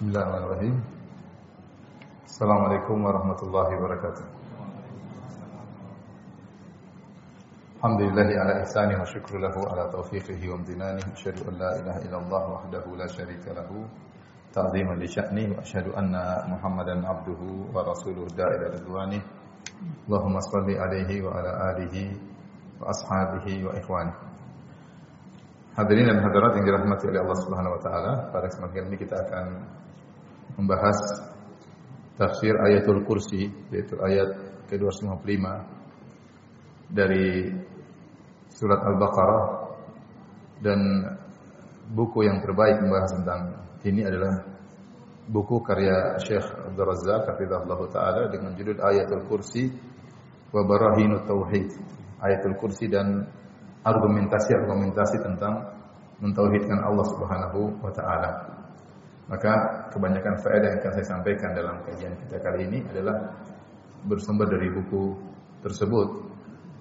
بسم الله الرحمن الرحيم السلام عليكم ورحمة الله وبركاته الحمد لله على إحسانه وشكر له على توفيقه وامتنانه أشهد أن لا إله إلا الله وحده لا شريك له تعظيما لشأنه وأشهد أن محمدا عبده ورسوله دا إلى رضوانه اللهم صل عليه وعلى آله وأصحابه وإخوانه Hadirin dan hadirat yang dirahmati oleh Allah Subhanahu wa taala, pada kesempatan ini kita akan membahas tafsir ayatul kursi yaitu ayat ke-255 dari surat Al-Baqarah dan buku yang terbaik membahas tentang ini adalah buku karya Syekh Abdul Razzaq hafizahullah taala dengan judul Ayatul Kursi wa Barahinut Tauhid. Ayatul Kursi dan argumentasi-argumentasi tentang mentauhidkan Allah Subhanahu wa taala. Maka kebanyakan faedah yang akan saya sampaikan dalam kajian kita kali ini adalah bersumber dari buku tersebut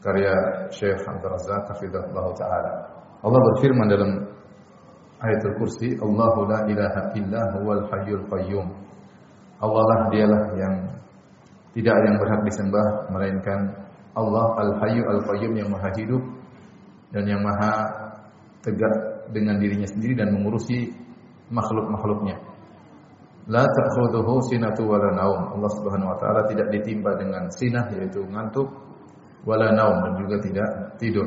karya Syekh Abdul Razak hafizahullah taala. Allah berfirman dalam ayatul kursi, Allahu la ilaha illa huwal hayyul qayyum. Allah lah dialah yang tidak ada yang berhak disembah melainkan Allah al-hayyu al-qayyum yang maha hidup dan yang maha tegak dengan dirinya sendiri dan mengurusi makhluk-makhluknya. La ta'khudhuhu sinatu wala naum. Allah Subhanahu wa taala tidak ditimpa dengan sinah yaitu ngantuk wala naum dan juga tidak tidur.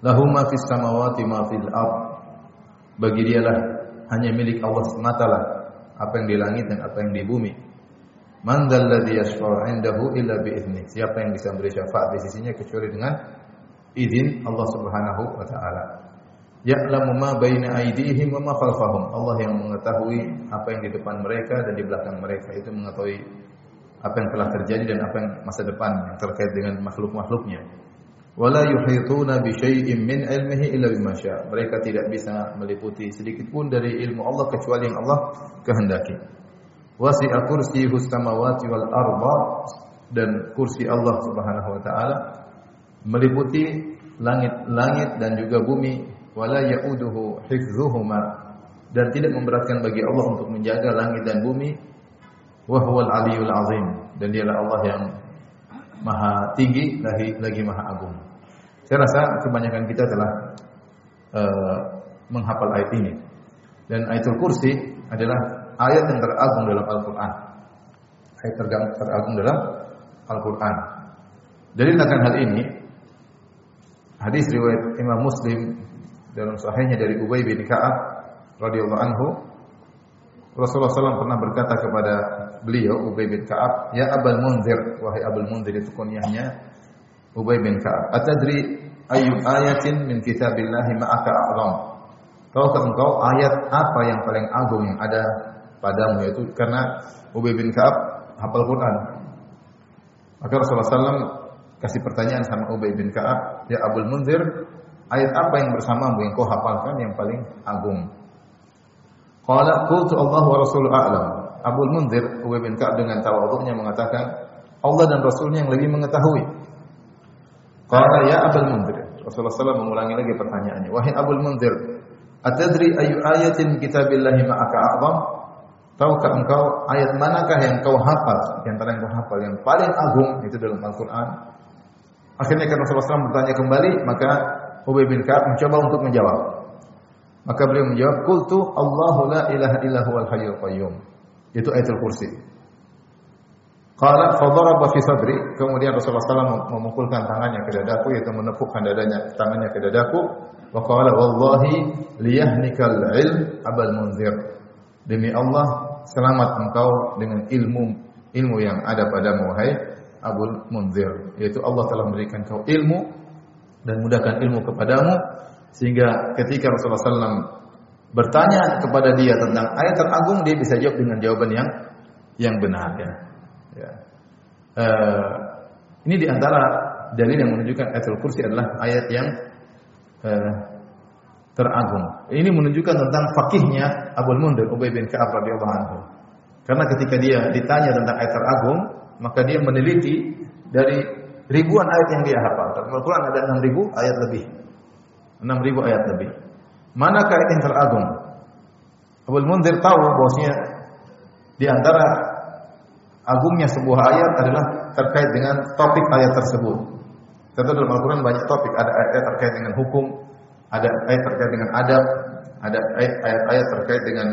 Lahu ma fis samawati ma fil ard. Bagi dialah hanya milik Allah semata lah apa yang di langit dan apa yang di bumi. Man dzalladzi yashfa'u 'indahu illa bi Siapa yang bisa memberi syafaat di sisinya kecuali dengan izin Allah Subhanahu wa taala. Ya'lamu ma baina aydihim wa ma khalfahum. Allah yang mengetahui apa yang di depan mereka dan di belakang mereka. Itu mengetahui apa yang telah terjadi dan apa yang masa depan yang terkait dengan makhluk-makhluknya. Wala yuhituna bi syai'in min ilmihi illa bima Mereka tidak bisa meliputi sedikit pun dari ilmu Allah kecuali yang Allah kehendaki. Wasi'a kursiyuhu samawati wal arda dan kursi Allah Subhanahu wa taala meliputi langit-langit dan juga bumi wala yauduhu hifdhuhuma dan tidak memberatkan bagi Allah untuk menjaga langit dan bumi wa huwal aliyul azim dan dialah Allah yang maha tinggi lagi lagi maha agung. Saya rasa kebanyakan kita telah uh, menghafal ayat ini. Dan ayatul kursi adalah ayat yang teragung dalam Al-Qur'an. Ayat teragung dalam Al-Qur'an. Dalil akan hal ini hadis riwayat Imam Muslim dalam sahihnya dari Ubay bin Ka'ab radhiyallahu anhu Rasulullah SAW pernah berkata kepada beliau Ubay bin Ka'ab, "Ya Abul Munzir, wahai Abul Munzir itu kunyahnya Ubay bin Ka'ab. Atadri ayu ayatin min kitabillahi ma'aka a'zam?" Tahukah engkau ayat apa yang paling agung yang ada padamu yaitu karena Ubay bin Ka'ab hafal Quran. Maka Rasulullah SAW kasih pertanyaan sama Ubay bin Ka'ab, "Ya Abul Munzir, Ayat apa yang bersamamu yang kau hafalkan yang paling agung? Qala qultu Allah wa Rasuluhu a'lam. Abu Munzir Ubay bin Ka'ab dengan tawadhu'nya mengatakan Allah dan Rasulnya yang lebih mengetahui. Qala ya Abul Munzir. Rasulullah SAW mengulangi lagi pertanyaannya. Wahai Abul Munzir, atadri ayu ayatin kitabillahi ma'aka a'zam? Tahukah engkau ayat manakah yang kau hafal? Di antara yang kau hafal yang paling agung itu dalam Al-Qur'an. Akhirnya karena Rasulullah SAW bertanya kembali, maka Ubay bin Ka'ab mencoba untuk menjawab. Maka beliau menjawab, "Qultu Allahu la ilaha illa huwal hayyul qayyum." Itu ayatul kursi. Qala fadaraba fi sadri, kemudian Rasulullah SAW memukulkan tangannya ke dadaku yaitu menepukkan dadanya tangannya ke dadaku wa qala wallahi liyahnikal ilm abal munzir. Demi Allah, selamat engkau dengan ilmu ilmu yang ada padamu wahai Abul Munzir, yaitu Allah telah memberikan kau ilmu dan mudahkan ilmu kepadamu sehingga ketika Rasulullah SAW bertanya kepada dia tentang ayat teragung dia bisa jawab dengan jawaban yang yang benar ya. ya. Uh, ini di antara dalil yang menunjukkan ayatul kursi adalah ayat yang uh, teragung. Ini menunjukkan tentang fakihnya Abu Mundir Ubay bin Ka'ab radhiyallahu anhu. Karena ketika dia ditanya tentang ayat teragung, maka dia meneliti dari ribuan ayat yang dia hafal. Al-Quran ada 6000 ayat lebih. 6000 ayat lebih. Manakah ayat yang teragung? Abul Munzir tahu bahwasanya di antara agungnya sebuah ayat adalah terkait dengan topik ayat tersebut. Tentu dalam Al-Quran banyak topik, ada ayat terkait dengan hukum, ada ayat terkait dengan adab, ada ayat-ayat terkait dengan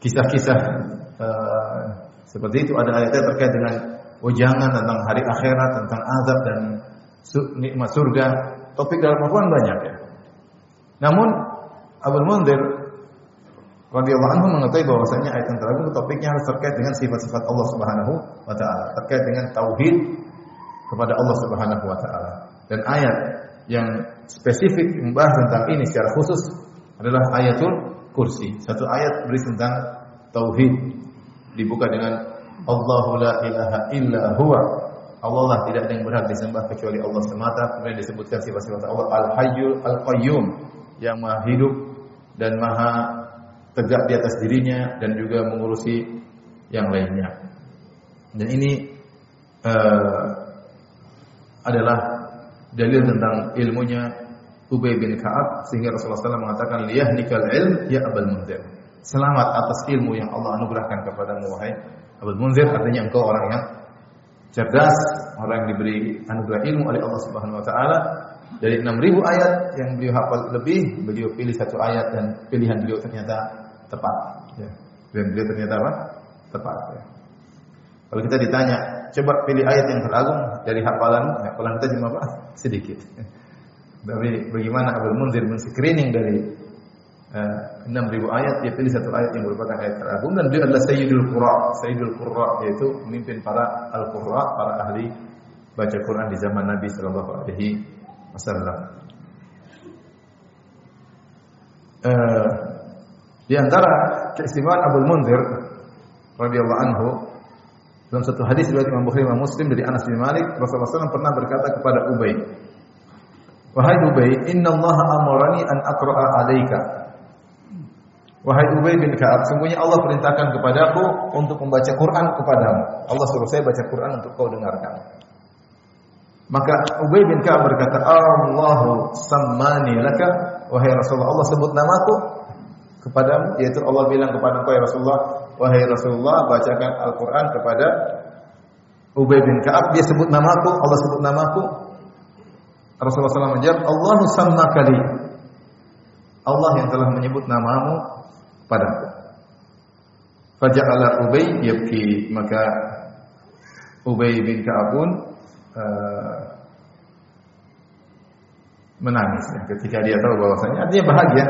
kisah-kisah uh, seperti itu, ada ayat ayat terkait dengan ujangan tentang hari akhirat, tentang azab dan nikmat surga. Topik dalam Al-Quran banyak ya. Namun Abu Munzir radhiyallahu anhu mengetahui bahwasanya ayat yang terakhir topiknya harus terkait dengan sifat-sifat Allah Subhanahu wa taala, terkait dengan tauhid kepada Allah Subhanahu wa taala. Dan ayat yang spesifik membahas tentang ini secara khusus adalah ayatul kursi. Satu ayat berisi tentang tauhid. Dibuka dengan Allahu la ilaha illa huwa. Allah lah tidak ada yang berhak disembah kecuali Allah semata. Kemudian disebutkan sifat-sifat Allah Al-Hayyul Al-Qayyum yang maha hidup dan maha tegak di atas dirinya dan juga mengurusi yang lainnya. Dan ini uh, adalah dalil tentang ilmunya Ubay bin Ka'ab sehingga Rasulullah SAW mengatakan nikal ilm ya Abul Munzir. Selamat atas ilmu yang Allah anugerahkan kepadamu wahai Abul Munzir artinya engkau orang yang cerdas, orang yang diberi anugerah ilmu oleh Allah Subhanahu wa taala dari 6000 ayat yang beliau hafal lebih, beliau pilih satu ayat dan pilihan beliau ternyata tepat. Ya. Dan beliau ternyata apa? Tepat. Ya. Kalau kita ditanya, coba pilih ayat yang teragung dari hafalan, hafalan kita cuma apa? Sedikit. Tapi bagaimana Abdul Munzir men-screening dari eh, 6000 ayat, dia pilih satu ayat yang merupakan ayat teragung dan dia adalah Sayyidul Qurra. Sayyidul Qurra yaitu pemimpin para al-Qurra, para ahli baca Quran di zaman Nabi sallallahu alaihi wasallam. Uh, di antara keistimewaan Abu Munzir radhiyallahu anhu dalam satu hadis riwayat Imam Bukhari dan Muslim dari Anas bin Malik, Rasulullah SAW pernah berkata kepada Ubay, "Wahai Ubay, inna Allah amarani an aqra'a 'alaika." Wahai Ubay bin Ka'ab, sungguhnya Allah perintahkan kepadaku untuk membaca Quran kepadamu. Allah suruh saya baca Quran untuk kau dengarkan. Maka Ubay bin Ka'ab berkata, "Allahu sammani laka." Wahai Rasulullah, Allah sebut namaku kepadamu yaitu Allah bilang kepada engkau ya Rasulullah wahai Rasulullah bacakan Al-Qur'an kepada Ubay bin Ka'ab dia sebut namaku Allah sebut namaku Rasulullah SAW menjawab Allahu sammakali Allah yang telah menyebut namamu padaku. Faja'ala Ubay yabki maka Ubay bin Ka'ab pun uh, menangis. Ya, ketika dia tahu bahwasanya artinya bahagia.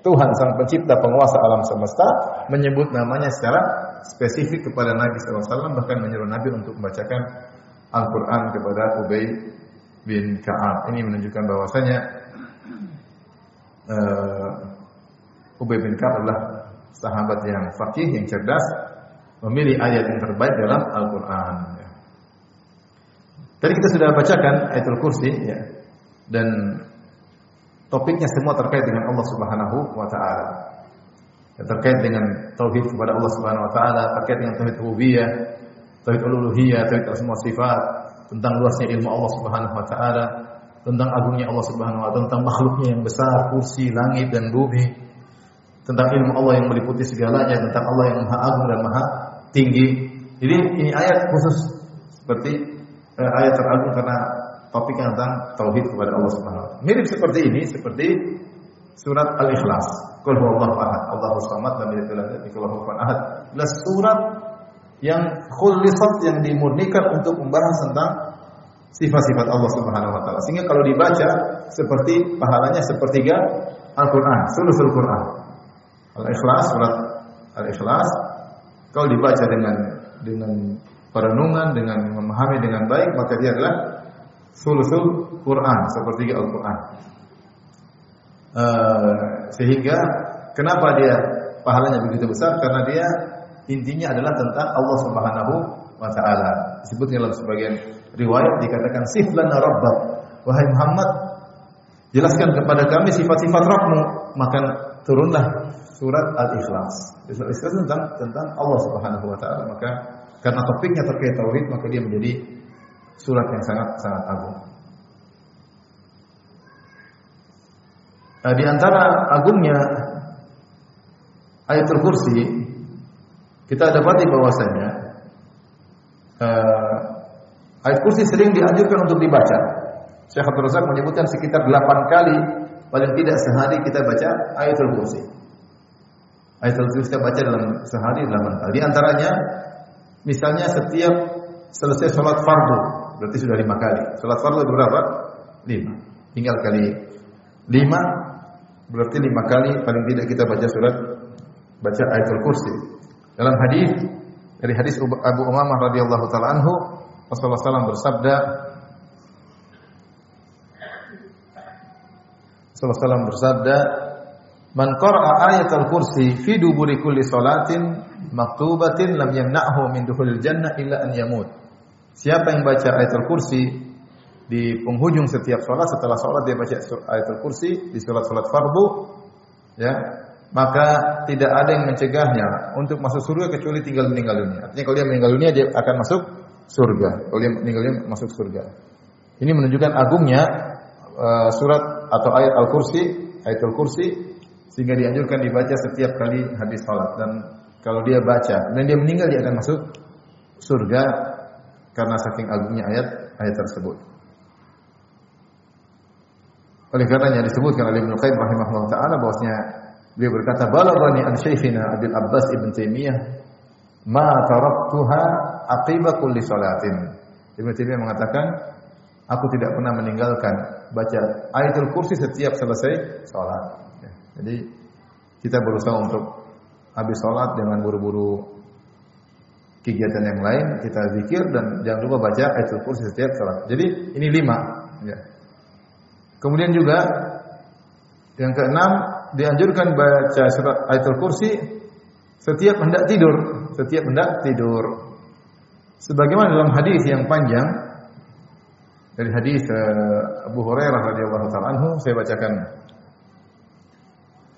Tuhan sang pencipta penguasa alam semesta menyebut namanya secara spesifik kepada Nabi SAW bahkan menyuruh Nabi untuk membacakan Al-Quran kepada Ubay bin Ka'ab. Ini menunjukkan bahwasanya uh, Ubay bin Ka'ab adalah sahabat yang fakih, yang cerdas, memilih ayat yang terbaik dalam Al-Quran. Ya. Tadi kita sudah bacakan ayatul kursi, ya, dan Topiknya semua terkait dengan Allah Subhanahu wa taala. Ya, terkait dengan tauhid kepada Allah Subhanahu wa taala, terkait dengan tauhid rububiyah, tauhid uluhiyah, tauhid semua sifat, tentang luasnya ilmu Allah Subhanahu wa taala, tentang agungnya Allah Subhanahu wa taala, tentang makhluknya yang besar, kursi, langit dan bumi, tentang ilmu Allah yang meliputi segalanya, tentang Allah yang Maha Agung dan Maha Tinggi. Jadi ini ayat khusus seperti eh, ayat teragung karena topik tentang tauhid kepada Allah Subhanahu wa. Mirip seperti ini seperti surat Al-Ikhlas. Qul huwallahu ahad, Allahu samad, lam yalid walam yulad, walam yakul ahad. Adalah surat yang khulisat yang dimurnikan untuk membahas tentang sifat-sifat Allah Subhanahu wa taala. Sehingga kalau dibaca seperti pahalanya sepertiga Al-Qur'an, sulusul Qur'an. Al-Ikhlas surat Al-Ikhlas kalau dibaca dengan dengan perenungan, dengan memahami dengan baik, maka dia adalah sulusul Quran seperti Al-Quran. Uh, sehingga kenapa dia pahalanya begitu besar? Karena dia intinya adalah tentang Allah Subhanahu wa taala. Disebut dalam sebagian riwayat dikatakan siflana rabbak. Wahai Muhammad, jelaskan kepada kami sifat-sifat Rabbmu, maka turunlah surat Al-Ikhlas. Surat Al-Ikhlas tentang tentang Allah Subhanahu wa taala. Maka karena topiknya terkait tauhid, maka dia menjadi surat yang sangat sangat agung. Nah, di antara agungnya ayatul kursi kita dapati bahwasanya uh, ayat kursi sering dianjurkan untuk dibaca. Syekh Abdul Razak menyebutkan sekitar 8 kali paling tidak sehari kita baca ayatul kursi. Ayatul kursi kita baca dalam sehari 8 kali. Di antaranya misalnya setiap selesai sholat fardu berarti sudah lima kali. Sholat fardu berapa? Lima. Tinggal kali lima berarti lima kali paling tidak kita baca surat baca ayatul kursi. Dalam hadis dari hadis Abu Umamah radhiyallahu taala anhu Rasulullah SAW bersabda Rasulullah SAW bersabda Man qara'a ayatul kursi fi duburi kulli salatin maktubatin lam yamna'hu min dukhulil jannah illa an yamut. Siapa yang baca ayatul kursi di penghujung setiap sholat setelah sholat dia baca ayatul kursi di sholat-sholat fardu ya maka tidak ada yang mencegahnya untuk masuk surga kecuali tinggal meninggal dunia. Artinya kalau dia meninggal dunia dia akan masuk surga. Kalau dia meninggal dunia masuk surga. Ini menunjukkan agungnya uh, surat atau ayat Al-Kursi, ayatul kursi sehingga dianjurkan dibaca setiap kali habis salat dan kalau dia baca dan dia meninggal dia akan masuk surga karena saking agungnya ayat ayat tersebut. Oleh karenanya disebutkan oleh Ibnu Qayyim rahimahullah taala bahwasanya Beliau berkata, "Balaghani an Syekhina Abil Abbas Ibn Taimiyah ma taraktuha aqiba kulli salatin." Ibnu Taimiyah mengatakan, "Aku tidak pernah meninggalkan baca ayatul kursi setiap selesai salat." Jadi kita berusaha untuk habis salat dengan buru-buru kegiatan yang lain, kita zikir dan jangan lupa baca ayatul kursi setiap salat. Jadi ini lima. Ya. Kemudian juga yang keenam dianjurkan baca surat Ayatul Kursi setiap hendak tidur, setiap hendak tidur. Sebagaimana dalam hadis yang panjang dari hadis uh, Abu Hurairah radhiyallahu taala anhu, saya bacakan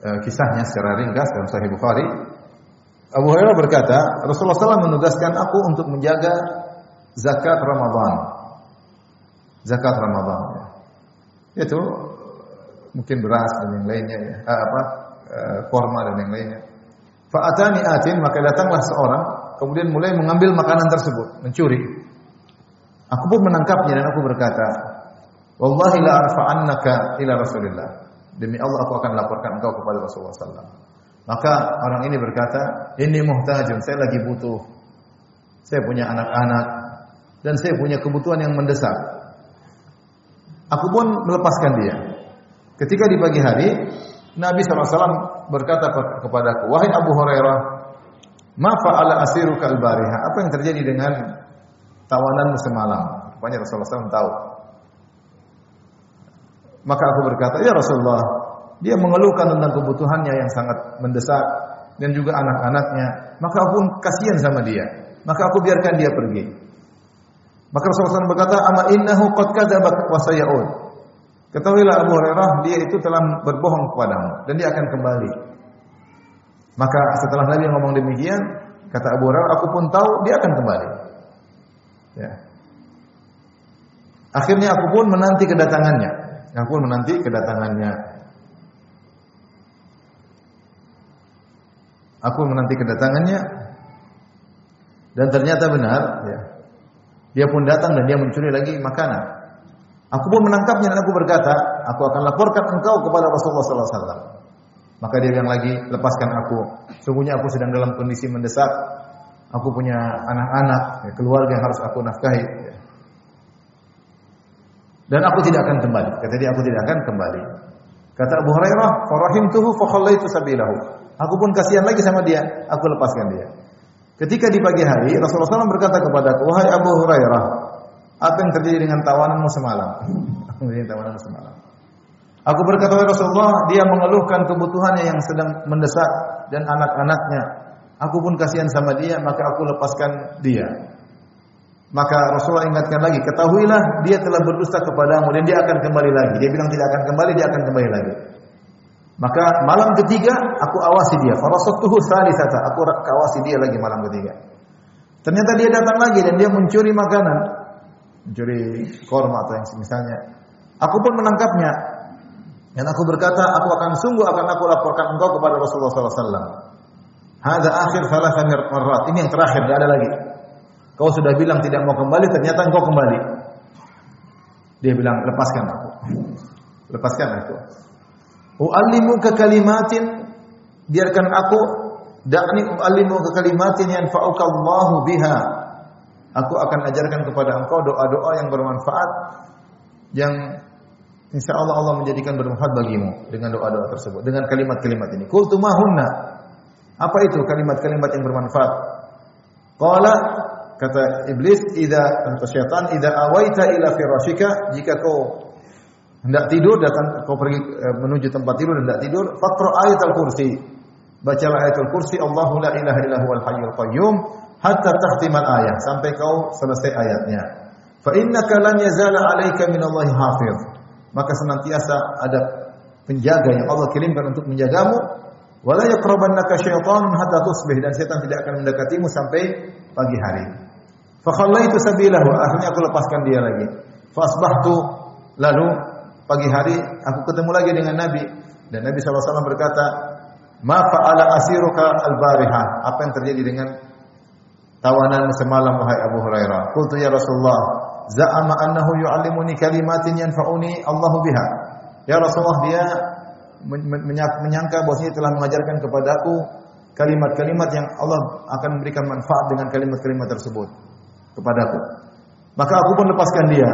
kisahnya secara ringkas dalam Sahih Bukhari. Abu Hurairah berkata, Rasulullah SAW menugaskan aku untuk menjaga zakat Ramadan. Zakat Ramadan. Itu mungkin beras dan yang lainnya ya, ah, apa korma dan yang lainnya. Fa'atani atin maka datanglah seorang kemudian mulai mengambil makanan tersebut, mencuri. Aku pun menangkapnya dan aku berkata, "Wallahi la arfa'annaka ila Rasulillah." Demi Allah aku akan laporkan engkau kepada Rasulullah sallallahu Maka orang ini berkata, "Ini muhtajun, saya lagi butuh. Saya punya anak-anak dan saya punya kebutuhan yang mendesak." Aku pun melepaskan dia. Ketika di pagi hari, Nabi SAW berkata kepadaku, Wahai Abu Hurairah, Ma fa'ala asiru kalbariha. Apa yang terjadi dengan tawananmu semalam? Rupanya Rasulullah SAW tahu. Maka aku berkata, Ya Rasulullah, dia mengeluhkan tentang kebutuhannya yang sangat mendesak dan juga anak-anaknya. Maka aku pun kasihan sama dia. Maka aku biarkan dia pergi. Maka Rasulullah SAW berkata, Ama innahu qad kadzaba. Ketahuilah Abu Hurairah dia itu telah berbohong kepadamu dan dia akan kembali. Maka setelah Nabi ngomong demikian, kata Abu Hurairah, aku pun tahu dia akan kembali. Ya. Akhirnya aku pun menanti kedatangannya. Aku pun menanti kedatangannya. Aku menanti kedatangannya dan ternyata benar, ya. Dia pun datang dan dia mencuri lagi makanan. Aku pun menangkapnya dan aku berkata, aku akan laporkan engkau kepada Rasulullah sallallahu alaihi wasallam. Maka dia bilang lagi, lepaskan aku. Sungguhnya aku sedang dalam kondisi mendesak. Aku punya anak-anak, ya, keluarga yang harus aku nafkahi. Ya. Dan aku tidak akan kembali. Kata dia, aku tidak akan kembali. Kata Abu Hurairah, "Farahimtuhu fa khallaitu sabilahu." Aku pun kasihan lagi sama dia, aku lepaskan dia. Ketika di pagi hari, Rasulullah SAW berkata kepadaku, "Wahai Abu Hurairah, apa yang terjadi dengan tawananmu semalam? Terjadi tawananmu semalam? Aku berkata kepada Rasulullah, dia mengeluhkan kebutuhannya yang sedang mendesak dan anak-anaknya. Aku pun kasihan sama dia, maka aku lepaskan dia. Maka Rasulullah ingatkan lagi, ketahuilah dia telah berdusta kepadamu dan dia akan kembali lagi. Dia bilang tidak akan kembali, dia akan kembali lagi. Maka malam ketiga aku awasi dia. Farasatuhu salisata. Aku awasi dia lagi malam ketiga. Ternyata dia datang lagi dan dia mencuri makanan mencuri korma atau yang semisalnya. Aku pun menangkapnya. Dan aku berkata, aku akan sungguh akan aku laporkan engkau kepada Rasulullah SAW. Hadza akhir marrat. Ini yang terakhir, tidak ada lagi. Kau sudah bilang tidak mau kembali, ternyata engkau kembali. Dia bilang, lepaskan aku. Lepaskan aku. ke kalimatin, biarkan aku Da'ni ke kalimatin yanfa'uka Allahu biha. Aku akan ajarkan kepada engkau doa-doa yang bermanfaat yang insya Allah Allah menjadikan bermanfaat bagimu dengan doa-doa tersebut, dengan kalimat-kalimat ini. Qultu mahunna. Apa itu kalimat-kalimat yang bermanfaat? Qala kata iblis, "Idza atau syaitan, idza awaita ila firashika, jika kau hendak tidur datang kau pergi eh, menuju tempat tidur hendak tidur, faqra ayatul kursi. Bacalah ayatul kursi Allahu la ilaha illa huwal hayyul qayyum hatta tahtimal ayat sampai kau selesai ayatnya. Fa innaka lan yazala 'alaika minallahi hafiz. Maka senantiasa ada penjaga yang Allah kirimkan untuk menjagamu. Wala yaqrabannaka syaitanun hatta tusbih dan setan tidak akan mendekatimu sampai pagi hari. Fa khallaitu sabilahu akhirnya aku lepaskan dia lagi. Fa asbahtu lalu pagi hari aku ketemu lagi dengan Nabi dan Nabi SAW berkata, "Ma fa'ala asiruka al-bariha?" Apa yang terjadi dengan tawanan semalam wahai Abu Hurairah? Qultu ya Rasulullah, za'ama annahu yu'allimuni kalimatin yanfa'uni Allahu biha. Ya Rasulullah dia menyangka bahwasanya telah mengajarkan kepadaku kalimat-kalimat yang Allah akan memberikan manfaat dengan kalimat-kalimat tersebut kepadaku. Maka aku pun lepaskan dia.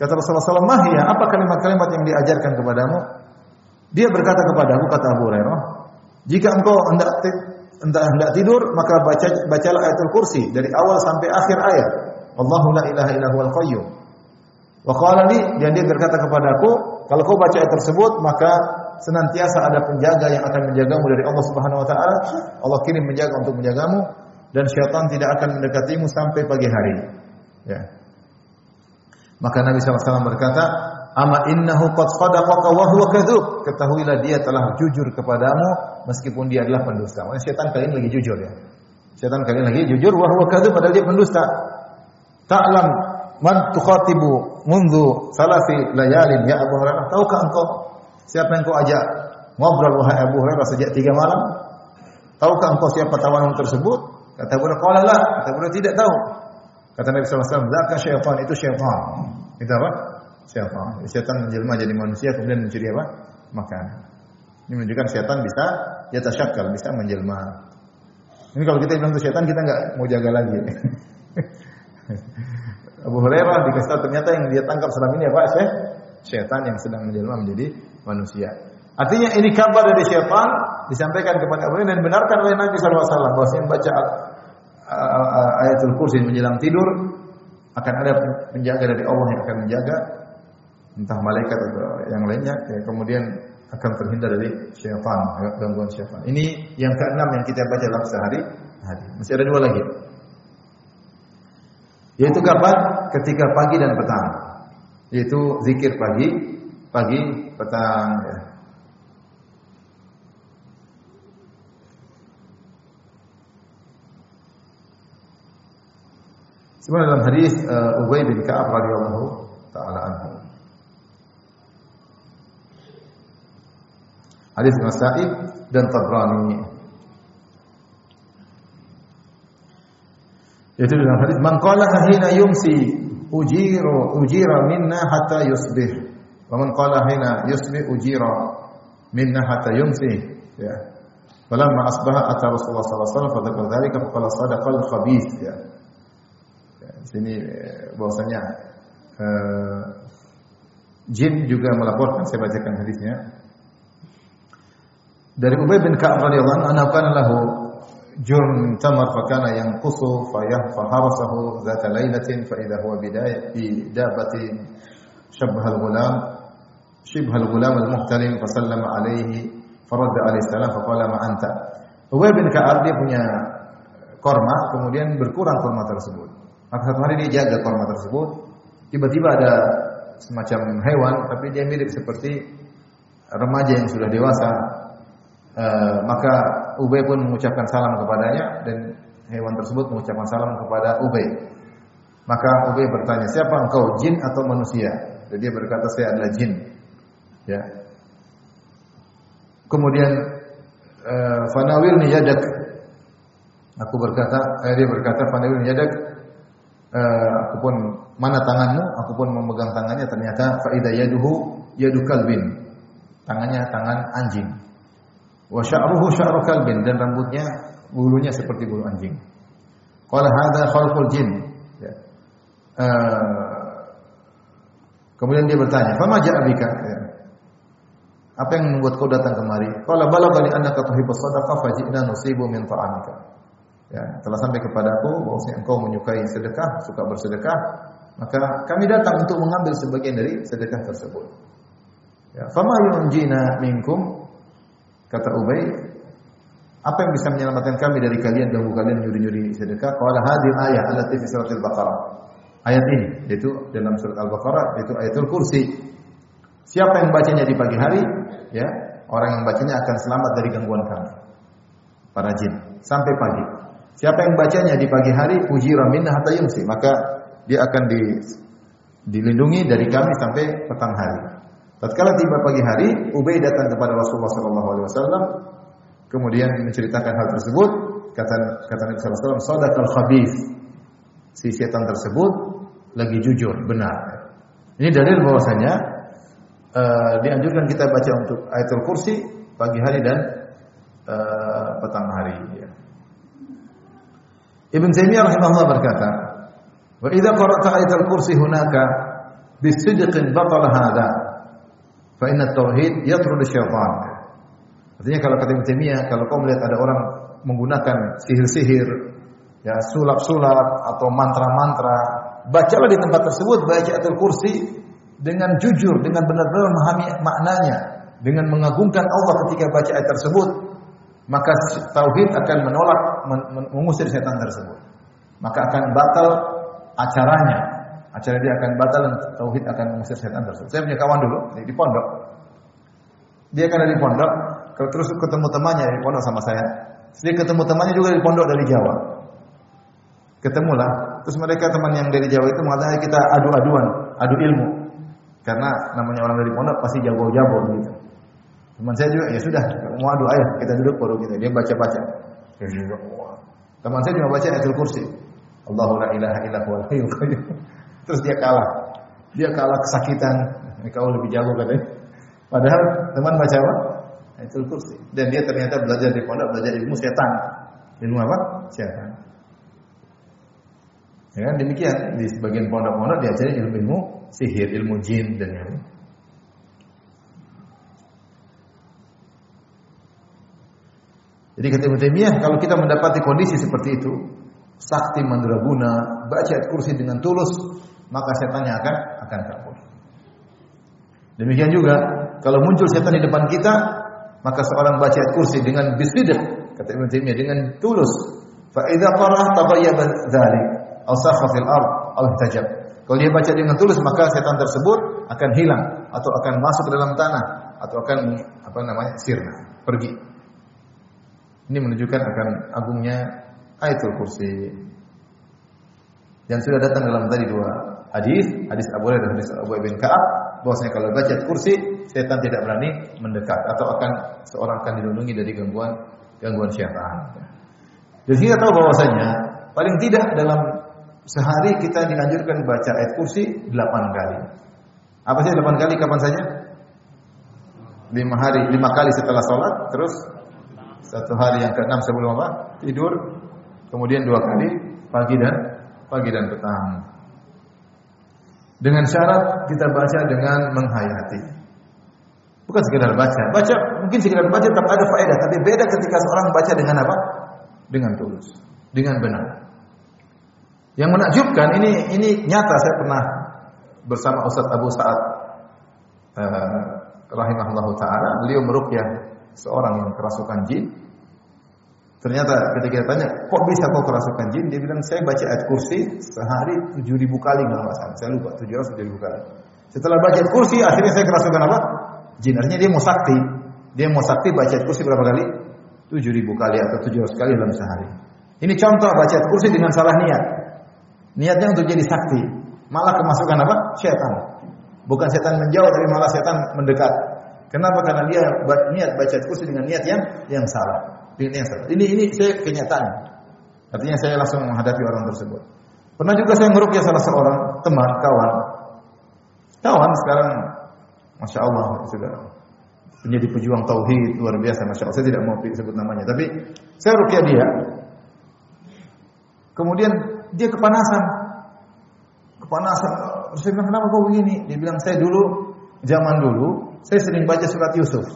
Kata Rasulullah SAW, Mahya, apa kalimat-kalimat yang diajarkan kepadamu? Dia berkata kepadaku, kata Abu Hurairah, jika engkau hendak hendak, hendak tidur, maka baca bacalah ayatul kursi dari awal sampai akhir ayat. Allahu la ilaha illa huwal qayyum. Wa qala li, dan dia berkata kepadaku, kalau kau baca ayat tersebut, maka senantiasa ada penjaga yang akan menjagamu dari Allah Subhanahu wa taala. Allah kirim menjaga untuk menjagamu dan syaitan tidak akan mendekatimu sampai pagi hari. Ya. Maka Nabi SAW berkata, Ama innahu qad sadaqaka wa huwa kadzub. Ketahuilah dia telah jujur kepadamu meskipun dia adalah pendusta. Maksudnya setan kalian lagi jujur ya. Setan kalian lagi jujur wa huwa kadzub padahal dia pendusta. Ta'lam man tukhatibu mundu salasi layalin ya Abu Hurairah. Tahukah engkau siapa yang kau ajak ngobrol wahai Abu Hurairah sejak tiga malam? Tahukah engkau siapa tawanan tersebut? Kata Hurairah, qala la. Kata Hurairah tidak tahu. Kata Nabi sallallahu alaihi wasallam, "Zaka syaitan, itu syaitan." Itu apa? Syaitan. Syaitan menjelma jadi manusia kemudian mencuri apa? Makan. Ini menunjukkan syaitan bisa ya tasyakal, bisa menjelma. Ini kalau kita bilang itu syaitan kita enggak mau jaga lagi. Abu Hurairah dikasih tahu ternyata yang dia tangkap selama ini apa? Syekh? Syaitan yang sedang menjelma menjadi manusia. Artinya ini kabar dari syaitan disampaikan kepada Abu dan benarkan oleh Nabi wasallam bahwa yang baca ayatul kursi menjelang tidur akan ada penjaga dari Allah yang akan menjaga entah malaikat atau yang lainnya ya, kemudian akan terhindar dari syaitan gangguan syaitan. Ini yang keenam yang kita baca dalam sehari hari. Masih ada dua lagi. Yaitu kapan? Ketika pagi dan petang. Yaitu zikir pagi, pagi, petang. Ya. Sebenarnya dalam hadis uh, Ubay bin Ka'ab radhiyallahu taala anhu. Hadis Nasa'i dan Tabrani Itu dalam hadis man qala hina yumsi ujiru ujira minna hatta yusbih. Wa man qala hina yusbih ujira minna hatta yumsi. Ya. Falamma asbaha ata Rasulullah sallallahu alaihi wasallam fadzakara dzalika faqala sadaqal khabith ya. ya. sini eh, bahwasanya uh, jin juga melaporkan saya bacakan hadisnya. Dari Ubay bin Ka'ab radhiyallahu anhu anhu kana lahu jurun min tamar fa kana yanqusu fa yahfaharasahu zata lailatin fa idha huwa bidaya bi dabatin shabha al-ghulam shibha al-ghulam muhtalim fa sallama alayhi fa radda alayhi salam fa qala ma anta. Ubay bin Ka'ab dia punya korma kemudian berkurang korma tersebut. Maka satu hari dia jaga korma tersebut, tiba-tiba ada semacam hewan, tapi dia mirip seperti remaja yang sudah dewasa. E, maka Ubay pun mengucapkan salam kepadanya dan hewan tersebut mengucapkan salam kepada Ubay. Maka Ubay bertanya, "Siapa engkau, jin atau manusia?" Dan dia berkata, "Saya adalah jin." Ya. Kemudian eh, fanawilni yadak Aku berkata, eh, dia berkata, Fanawil yadak, eh, aku pun mana tanganmu? Aku pun memegang tangannya. Ternyata faidah yaduhu yadu kalbin. Tangannya tangan anjing. Wa sya'ruhu sya'ru kalbin dan rambutnya bulunya seperti bulu anjing. Qala hadza khalqul jin. Ya. Uh, kemudian dia bertanya, "Fama ja'a bika?" Ya. Apa yang membuat kau datang kemari? Qala balaghani annaka tuhibbus sadaqah faji'na nusibu min ta'amika. Ya, telah sampai kepadaku bahwa engkau menyukai sedekah, suka bersedekah, maka kami datang untuk mengambil sebagian dari sedekah tersebut. Ya, fama yunjina minkum kata Ubay, apa yang bisa menyelamatkan kami dari kalian ganggu kalian nyuri-nyuri sedekah? Qala hadhihi ayat allati fi suratil Baqarah. Ayat ini yaitu dalam surat Al-Baqarah yaitu ayatul kursi. Siapa yang bacanya di pagi hari, ya, orang yang bacanya akan selamat dari gangguan kami. Para jin sampai pagi. Siapa yang bacanya di pagi hari, ujira minna hatta yumsi, maka dia akan di, dilindungi dari kami sampai petang hari. Tatkala tiba pagi hari, Ubay datang kepada Rasulullah wasallam kemudian menceritakan hal tersebut, kata kata Nabi sallallahu alaihi wasallam, "Sadaqal khabith." Si setan tersebut lagi jujur, benar. Ini dalil bahwasanya uh, dianjurkan kita baca untuk ayatul kursi pagi hari dan uh, petang hari ya. Ibn Taimiyah rahimahullah berkata, "Wa idza qara'ta kursi hunaka bisidqin batala hadha." Fa inna tauhid yatrud syaitan. Artinya kalau kata Ibnu Taimiyah, kalau kau melihat ada orang menggunakan sihir-sihir, ya sulap-sulap atau mantra-mantra, bacalah di tempat tersebut baca ayatul kursi dengan jujur, dengan benar-benar memahami maknanya, dengan mengagungkan Allah ketika baca ayat tersebut, maka tauhid akan menolak mengusir setan tersebut. Maka akan batal acaranya, acara dia akan batal dan tauhid akan mengusir setan tersebut. Saya punya kawan dulu di pondok. Dia kan dari pondok, terus ketemu temannya di pondok sama saya. Dia ketemu temannya juga di pondok dari Jawa. Ketemulah, terus mereka teman yang dari Jawa itu mengatakan kita adu-aduan, adu ilmu. Karena namanya orang dari pondok pasti jago-jago gitu. Teman saya juga, ya sudah, mau adu ayah, kita duduk baru kita. Dia baca-baca. Teman saya juga baca ayatul kursi. Allahu la ilaha illa huwal hayyul. Terus dia kalah. Dia kalah kesakitan. Kau lebih jago katanya. Padahal teman baca apa? Ayatul Kursi. Dan dia ternyata belajar di pondok, belajar ilmu setan. Ilmu apa? Setan. Ya kan demikian di sebagian pondok-pondok diajari ilmu-ilmu sihir, ilmu jin dan yang Jadi kata Taimiyah, kalau kita mendapati kondisi seperti itu, sakti mandraguna, baca kursi dengan tulus, maka setannya akan akan kabur. Demikian juga kalau muncul setan di depan kita, maka seorang baca kursi dengan bisidah kata Taimiyah dengan tulus. Fa idza qara'ah tabayyana dzalik aw sakha fil ard aw. Kalau dia baca dengan tulus maka setan tersebut akan hilang atau akan masuk ke dalam tanah atau akan apa namanya sirna, pergi. Ini menunjukkan akan agungnya ayatul kursi. Dan sudah datang dalam tadi dua hadis, hadis Abu Hurairah dan hadis Abu bin Ka'ab, bahwasanya kalau baca kursi, setan tidak berani mendekat atau akan seorang akan dilindungi dari gangguan gangguan syaitan. Jadi kita tahu bahwasanya paling tidak dalam sehari kita dianjurkan baca ayat kursi 8 kali. Apa sih 8 kali kapan saja? 5 hari, 5 kali setelah sholat, terus satu hari yang ke-6 sebelum apa? Tidur, kemudian dua kali pagi dan pagi dan petang. Dengan syarat kita baca dengan menghayati. Bukan sekedar baca. Baca mungkin sekedar baca tetap ada faedah, tapi beda ketika seorang baca dengan apa? Dengan tulus, dengan benar. Yang menakjubkan ini ini nyata saya pernah bersama Ustaz Abu Sa'ad uh, rahimahullahu taala, beliau meruqyah seorang yang kerasukan jin. Ternyata ketika tanya, kok bisa kau kerasukan jin? Dia bilang, saya baca ayat kursi sehari tujuh ribu kali nggak masalah. Saya lupa tujuh ratus tujuh ribu kali. Setelah baca ayat kursi, akhirnya saya kerasukan apa? Jin. Artinya dia mau sakti. Dia mau sakti baca ayat kursi berapa kali? Tujuh ribu kali atau tujuh ratus kali dalam sehari. Ini contoh baca ayat kursi dengan salah niat. Niatnya untuk jadi sakti. Malah kemasukan apa? Syaitan. Bukan setan menjauh, tapi malah setan mendekat. Kenapa? Karena dia niat baca kursi dengan niat yang yang salah. Dengan yang salah. Ini ini saya kenyataan. Artinya saya langsung menghadapi orang tersebut. Pernah juga saya ngerukyah salah seorang teman, kawan. Kawan sekarang Masya Allah sudah menjadi pejuang tauhid luar biasa Masya Allah. Saya tidak mau sebut namanya, tapi saya rukyah dia. Kemudian dia kepanasan. Kepanasan. Saya bilang, kenapa kau begini? Dia bilang, saya dulu, zaman dulu, saya sering baca surat Yusuf.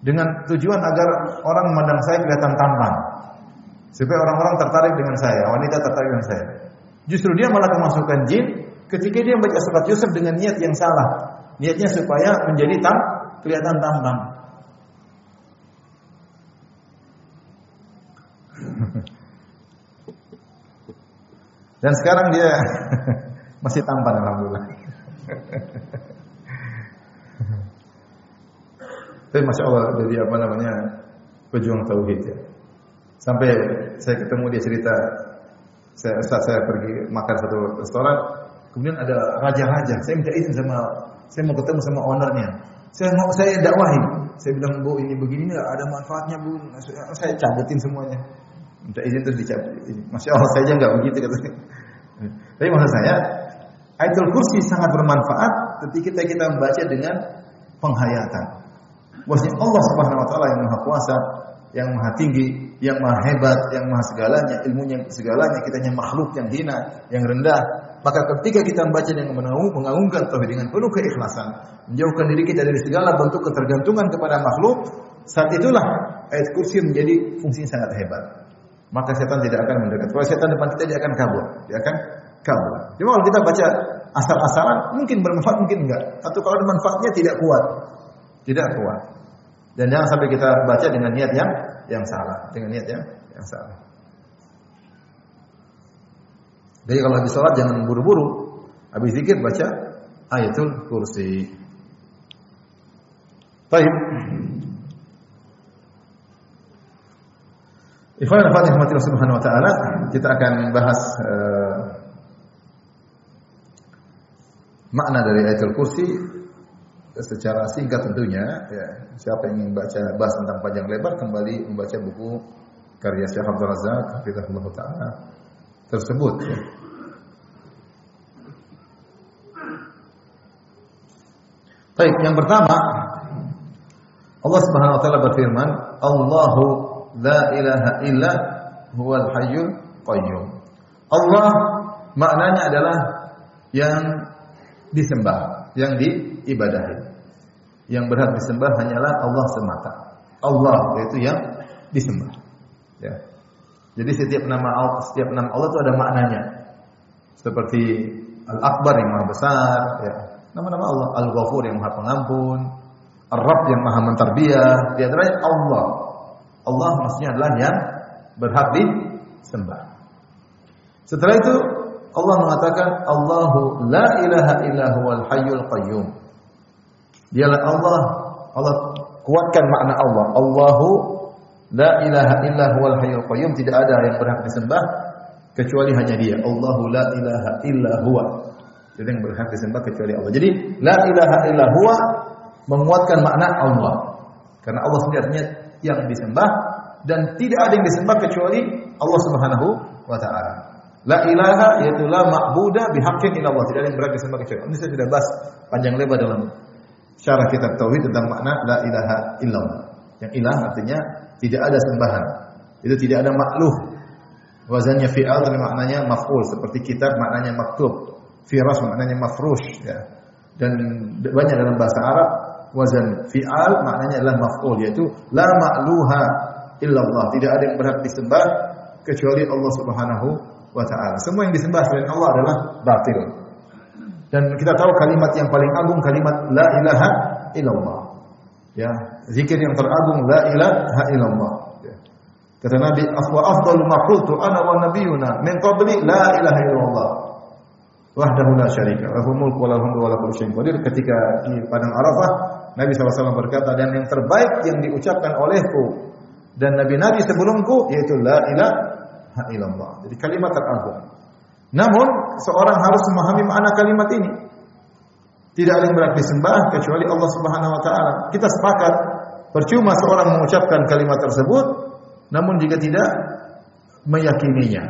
Dengan tujuan agar orang memandang saya kelihatan tampan. Supaya orang-orang tertarik dengan saya, wanita tertarik dengan saya. Justru dia malah kemasukan jin ketika dia membaca surat Yusuf dengan niat yang salah. Niatnya supaya menjadi tam, kelihatan tampan. Dan sekarang dia masih tampan alhamdulillah. Tapi masya Allah jadi apa namanya pejuang tauhid ya. Sampai saya ketemu dia cerita, saya saat saya pergi makan satu restoran, kemudian ada raja-raja. Saya minta izin sama, saya mau ketemu sama ownernya. Saya mau saya dakwahi. Saya bilang bu ini begini ada manfaatnya bu. Saya cabutin semuanya. Minta izin terus dicabut. Masya Allah saya aja nggak begitu katanya. Tapi maksud saya, ayatul kursi sangat bermanfaat ketika kita membaca dengan penghayatan. Bahwasanya Allah Subhanahu wa taala yang Maha Kuasa, yang Maha Tinggi, yang Maha Hebat, yang Maha segalanya, ilmunya segalanya, kita hanya makhluk yang hina, yang rendah. Maka ketika kita membaca dengan mengagungkan tauhid dengan penuh keikhlasan, menjauhkan diri kita dari segala bentuk ketergantungan kepada makhluk, saat itulah ayat kursi menjadi fungsi sangat hebat maka setan tidak akan mendekat. Kalau setan depan kita dia akan kabur, dia akan kabur. Cuma kalau kita baca asal-asalan mungkin bermanfaat mungkin enggak. Atau kalau manfaatnya tidak kuat. Tidak kuat. Dan jangan sampai kita baca dengan niat yang yang salah, dengan niat yang yang salah. Jadi kalau habis sholat jangan buru-buru. Habis zikir baca ayatul kursi. Baik. Ikhwan Fatih Rahmatillah Subhanahu wa taala, kita akan bahas uh, makna dari ayatul kursi secara singkat tentunya ya. Siapa yang ingin baca bahas tentang panjang lebar kembali membaca buku karya Syekh Abdul Razak hafizahullah taala tersebut ya. Baik, yang pertama Allah Subhanahu wa taala berfirman, Allahu la ilaha illa huwal hayyul qayyum. Allah maknanya adalah yang disembah, yang diibadahi. Yang berhak disembah hanyalah Allah semata. Allah yaitu yang disembah. Ya. Jadi setiap nama Allah, setiap nama Allah itu ada maknanya. Seperti Al-Akbar yang Maha Besar, ya. Nama-nama Allah, Al-Ghafur yang Maha Pengampun, Ar-Rabb yang Maha Mentarbiah, di antaranya Allah. Allah maksudnya adalah yang berhak disembah. Setelah itu Allah mengatakan Allahu la ilaha illa huwal hayyul qayyum. Dialah Allah, Allah kuatkan makna Allah. Allahu la ilaha illa huwal hayyul qayyum, tidak ada yang berhak disembah kecuali hanya Dia. Allahu la ilaha illa huwa. Tidak yang berhak disembah kecuali Allah. Jadi la ilaha illa huwa menguatkan makna Allah. Karena Allah sendiri yang disembah dan tidak ada yang disembah kecuali Allah Subhanahu wa taala. La ilaha yaitu la ma'budah bihaqqin illa Allah. Tidak ada yang berhak disembah kecuali Ini saya sudah bahas panjang lebar dalam syarah kitab tauhid tentang makna la ilaha illallah. Yang ilah artinya tidak ada sembahan. Itu tidak ada makhluk. Wazannya fi'al dan maknanya maf'ul seperti kitab maknanya maktub. Firas maknanya mafrush ya. Dan banyak dalam bahasa Arab wazan fi'al maknanya adalah maf'ul yaitu la ma'luha illallah. Tidak ada yang berhak disembah kecuali Allah Subhanahu wa taala. Semua yang disembah selain Allah adalah batil. Dan kita tahu kalimat yang paling agung kalimat la ilaha illallah. Ya, zikir yang teragung la ilaha illallah. Ya. Kata Nabi, "Afwa afdalu ma qultu ana wa nabiyuna min qabli la ilaha illallah." Wahdahu la syarika lahu mulku wa lahu wa lahu qadir. Ketika di padang Arafah, Nabi SAW berkata, dan yang terbaik yang diucapkan olehku dan nabi-nabi sebelumku yaitu la ilaha illallah. Jadi kalimat teragung. Namun seorang harus memahami makna kalimat ini. Tidak ada yang berarti disembah kecuali Allah Subhanahu wa taala. Kita sepakat percuma seorang mengucapkan kalimat tersebut namun jika tidak meyakininya,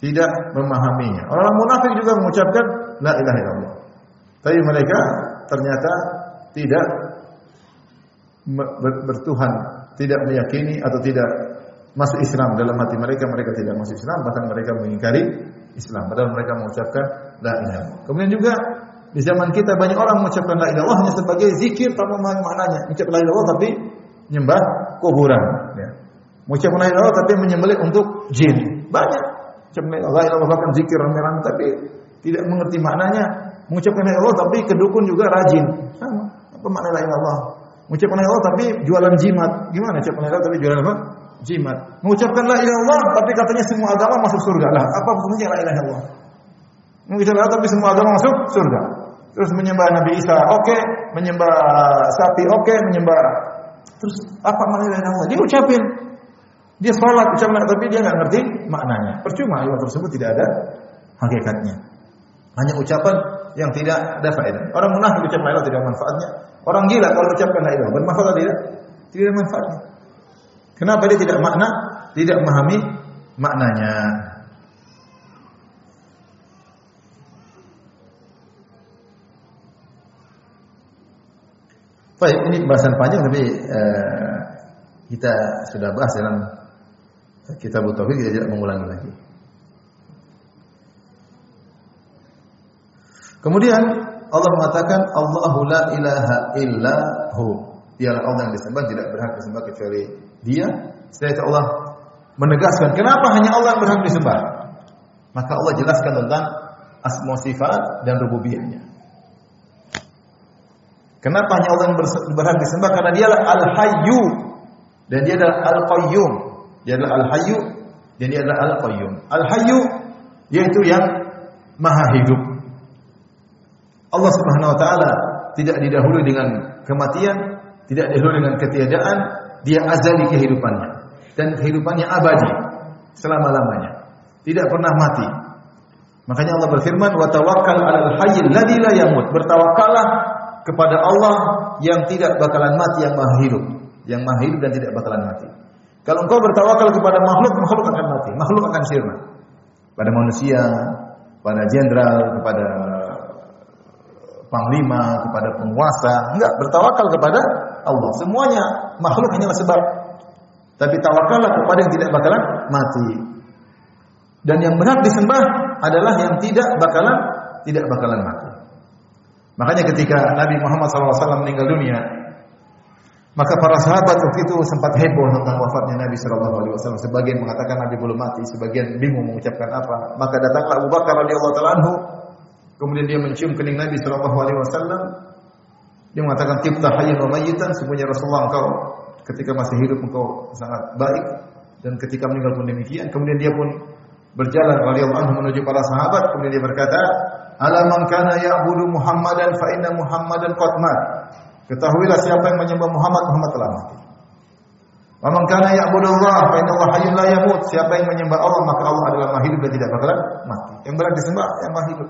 tidak memahaminya. Orang munafik juga mengucapkan la ilaha illallah. Tapi mereka ternyata tidak bertuhan, tidak meyakini atau tidak masuk Islam dalam hati mereka, mereka tidak masuk Islam, bahkan mereka mengingkari Islam. Padahal mereka mengucapkan la ilaha. Kemudian juga di zaman kita banyak orang mengucapkan la ilaha hanya sebagai zikir tanpa maknanya. Mengucapkan la ilaha tapi menyembah kuburan. Ya. Mengucapkan la ilaha tapi menyembelih untuk jin. Banyak. Mengucapkan la ilaha bahkan zikir rame-rame tapi tidak mengerti maknanya. Mengucapkan la ilaha tapi kedukun juga rajin. Sama. Apa makna la ilaha? Mengucapkan la ilaha tapi jualan jimat. Gimana mengucapkan la ilaha tapi jualan apa? Jimat. Mengucapkan la ilaha illallah tapi katanya semua agama masuk surga. Lah, apa fungsinya la ilaha illallah? Mengucapkan tapi semua agama masuk surga. Terus menyembah Nabi Isa, oke, okay. menyembah sapi, oke, okay. menyembah Terus apa makna la ilaha illallah? Dia ucapin. Dia sholat ucapin tapi dia nggak ngerti maknanya. Percuma ilmu tersebut tidak ada hakikatnya. Hanya ucapan yang tidak ada faedah. Orang munafik ucap la ilaha tidak manfaatnya. Orang gila kalau ucapkan la ilaha bermanfaat tidak? Tidak ada manfaatnya. Kenapa dia tidak makna? Tidak memahami maknanya. Baik, ini pembahasan panjang tapi uh, kita sudah bahas dalam kitab Tauhid kita tidak mengulangi lagi. Kemudian Allah mengatakan Allahu la ilaha illa hu. Dialah Allah yang disembah tidak berhak disembah kecuali Dia. Setelah Allah menegaskan kenapa hanya Allah yang berhak disembah. Maka Allah jelaskan tentang asma sifat dan rububiyahnya. Kenapa hanya Allah yang berhak disembah? Karena dia adalah Al-Hayyu dan dia adalah Al-Qayyum. Dia adalah Al-Hayyu dan dia adalah Al-Qayyum. Al-Hayyu yaitu yang maha hidup. Allah Subhanahu wa taala tidak didahului dengan kematian, tidak didahului dengan ketiadaan, dia azali kehidupannya dan kehidupannya abadi selama-lamanya. Tidak pernah mati. Makanya Allah berfirman, "Wa tawakkal 'alal hayyil ladzi la yamut." Bertawakallah kepada Allah yang tidak bakalan mati yang maha hidup, yang maha hidup dan tidak bakalan mati. Kalau engkau bertawakal kepada makhluk, makhluk akan mati, makhluk akan sirna. Pada manusia, pada jenderal, kepada panglima, kepada penguasa, enggak bertawakal kepada Allah. Semuanya makhluk hanyalah sebab. Tapi tawakallah kepada yang tidak bakalan mati. Dan yang benar disembah adalah yang tidak bakalan tidak bakalan mati. Makanya ketika Nabi Muhammad SAW meninggal dunia, maka para sahabat waktu itu sempat heboh tentang wafatnya Nabi SAW. Sebagian mengatakan Nabi belum mati, sebagian bingung mengucapkan apa. Maka datanglah Abu Bakar radhiyallahu anhu, kemudian dia mencium kening Nabi SAW. Dia mengatakan tibta hayyan wa mayyitan, sebenarnya Rasulullah engkau ketika masih hidup engkau sangat baik dan ketika meninggal pun demikian. Kemudian dia pun berjalan radhiyallahu anhu menuju para sahabat, kemudian dia berkata, ala man kana ya'budu Muhammadan fa inna Muhammadan qad mat. Ketahuilah siapa yang menyembah Muhammad, Muhammad telah mati. Wa man kana ya'budu Allah fa inna Allah hayyun la yamut. Siapa yang menyembah Allah, maka Allah adalah maha hidup dan tidak bakalan mati. Yang berat disembah yang maha hidup.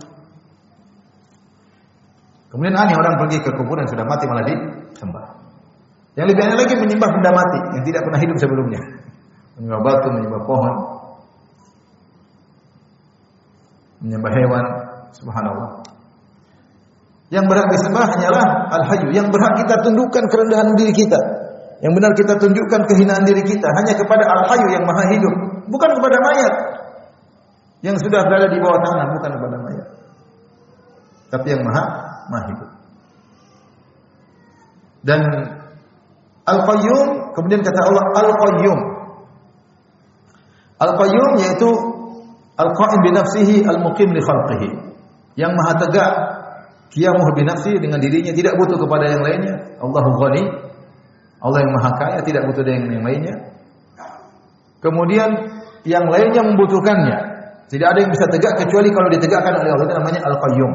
Kemudian aneh orang pergi ke kuburan sudah mati malah disembah. Yang lebih aneh lagi menyembah benda mati yang tidak pernah hidup sebelumnya. Menyembah batu, menyembah pohon, menyembah hewan, Subhanallah. Yang berhak disembah hanyalah Al-Hayyu. Yang berhak kita tundukkan kerendahan diri kita. Yang benar kita tunjukkan kehinaan diri kita hanya kepada Al-Hayyu yang Maha Hidup, bukan kepada mayat yang sudah berada di bawah tanah, bukan kepada mayat. Tapi yang Maha Maha. Dan Al-Qayyum, kemudian kata Allah Al-Qayyum. Al-Qayyum yaitu Al-Qa'im bi nafsihi al-muqim li khalqihi. Yang maha tegak kiamuh binafsi dengan dirinya tidak butuh kepada yang lainnya. Allahu ghani Allah yang maha kaya tidak butuh dengan yang lainnya. Kemudian yang lainnya membutuhkannya. Tidak ada yang bisa tegak kecuali kalau ditegakkan oleh Allah. Itu namanya al-qayyum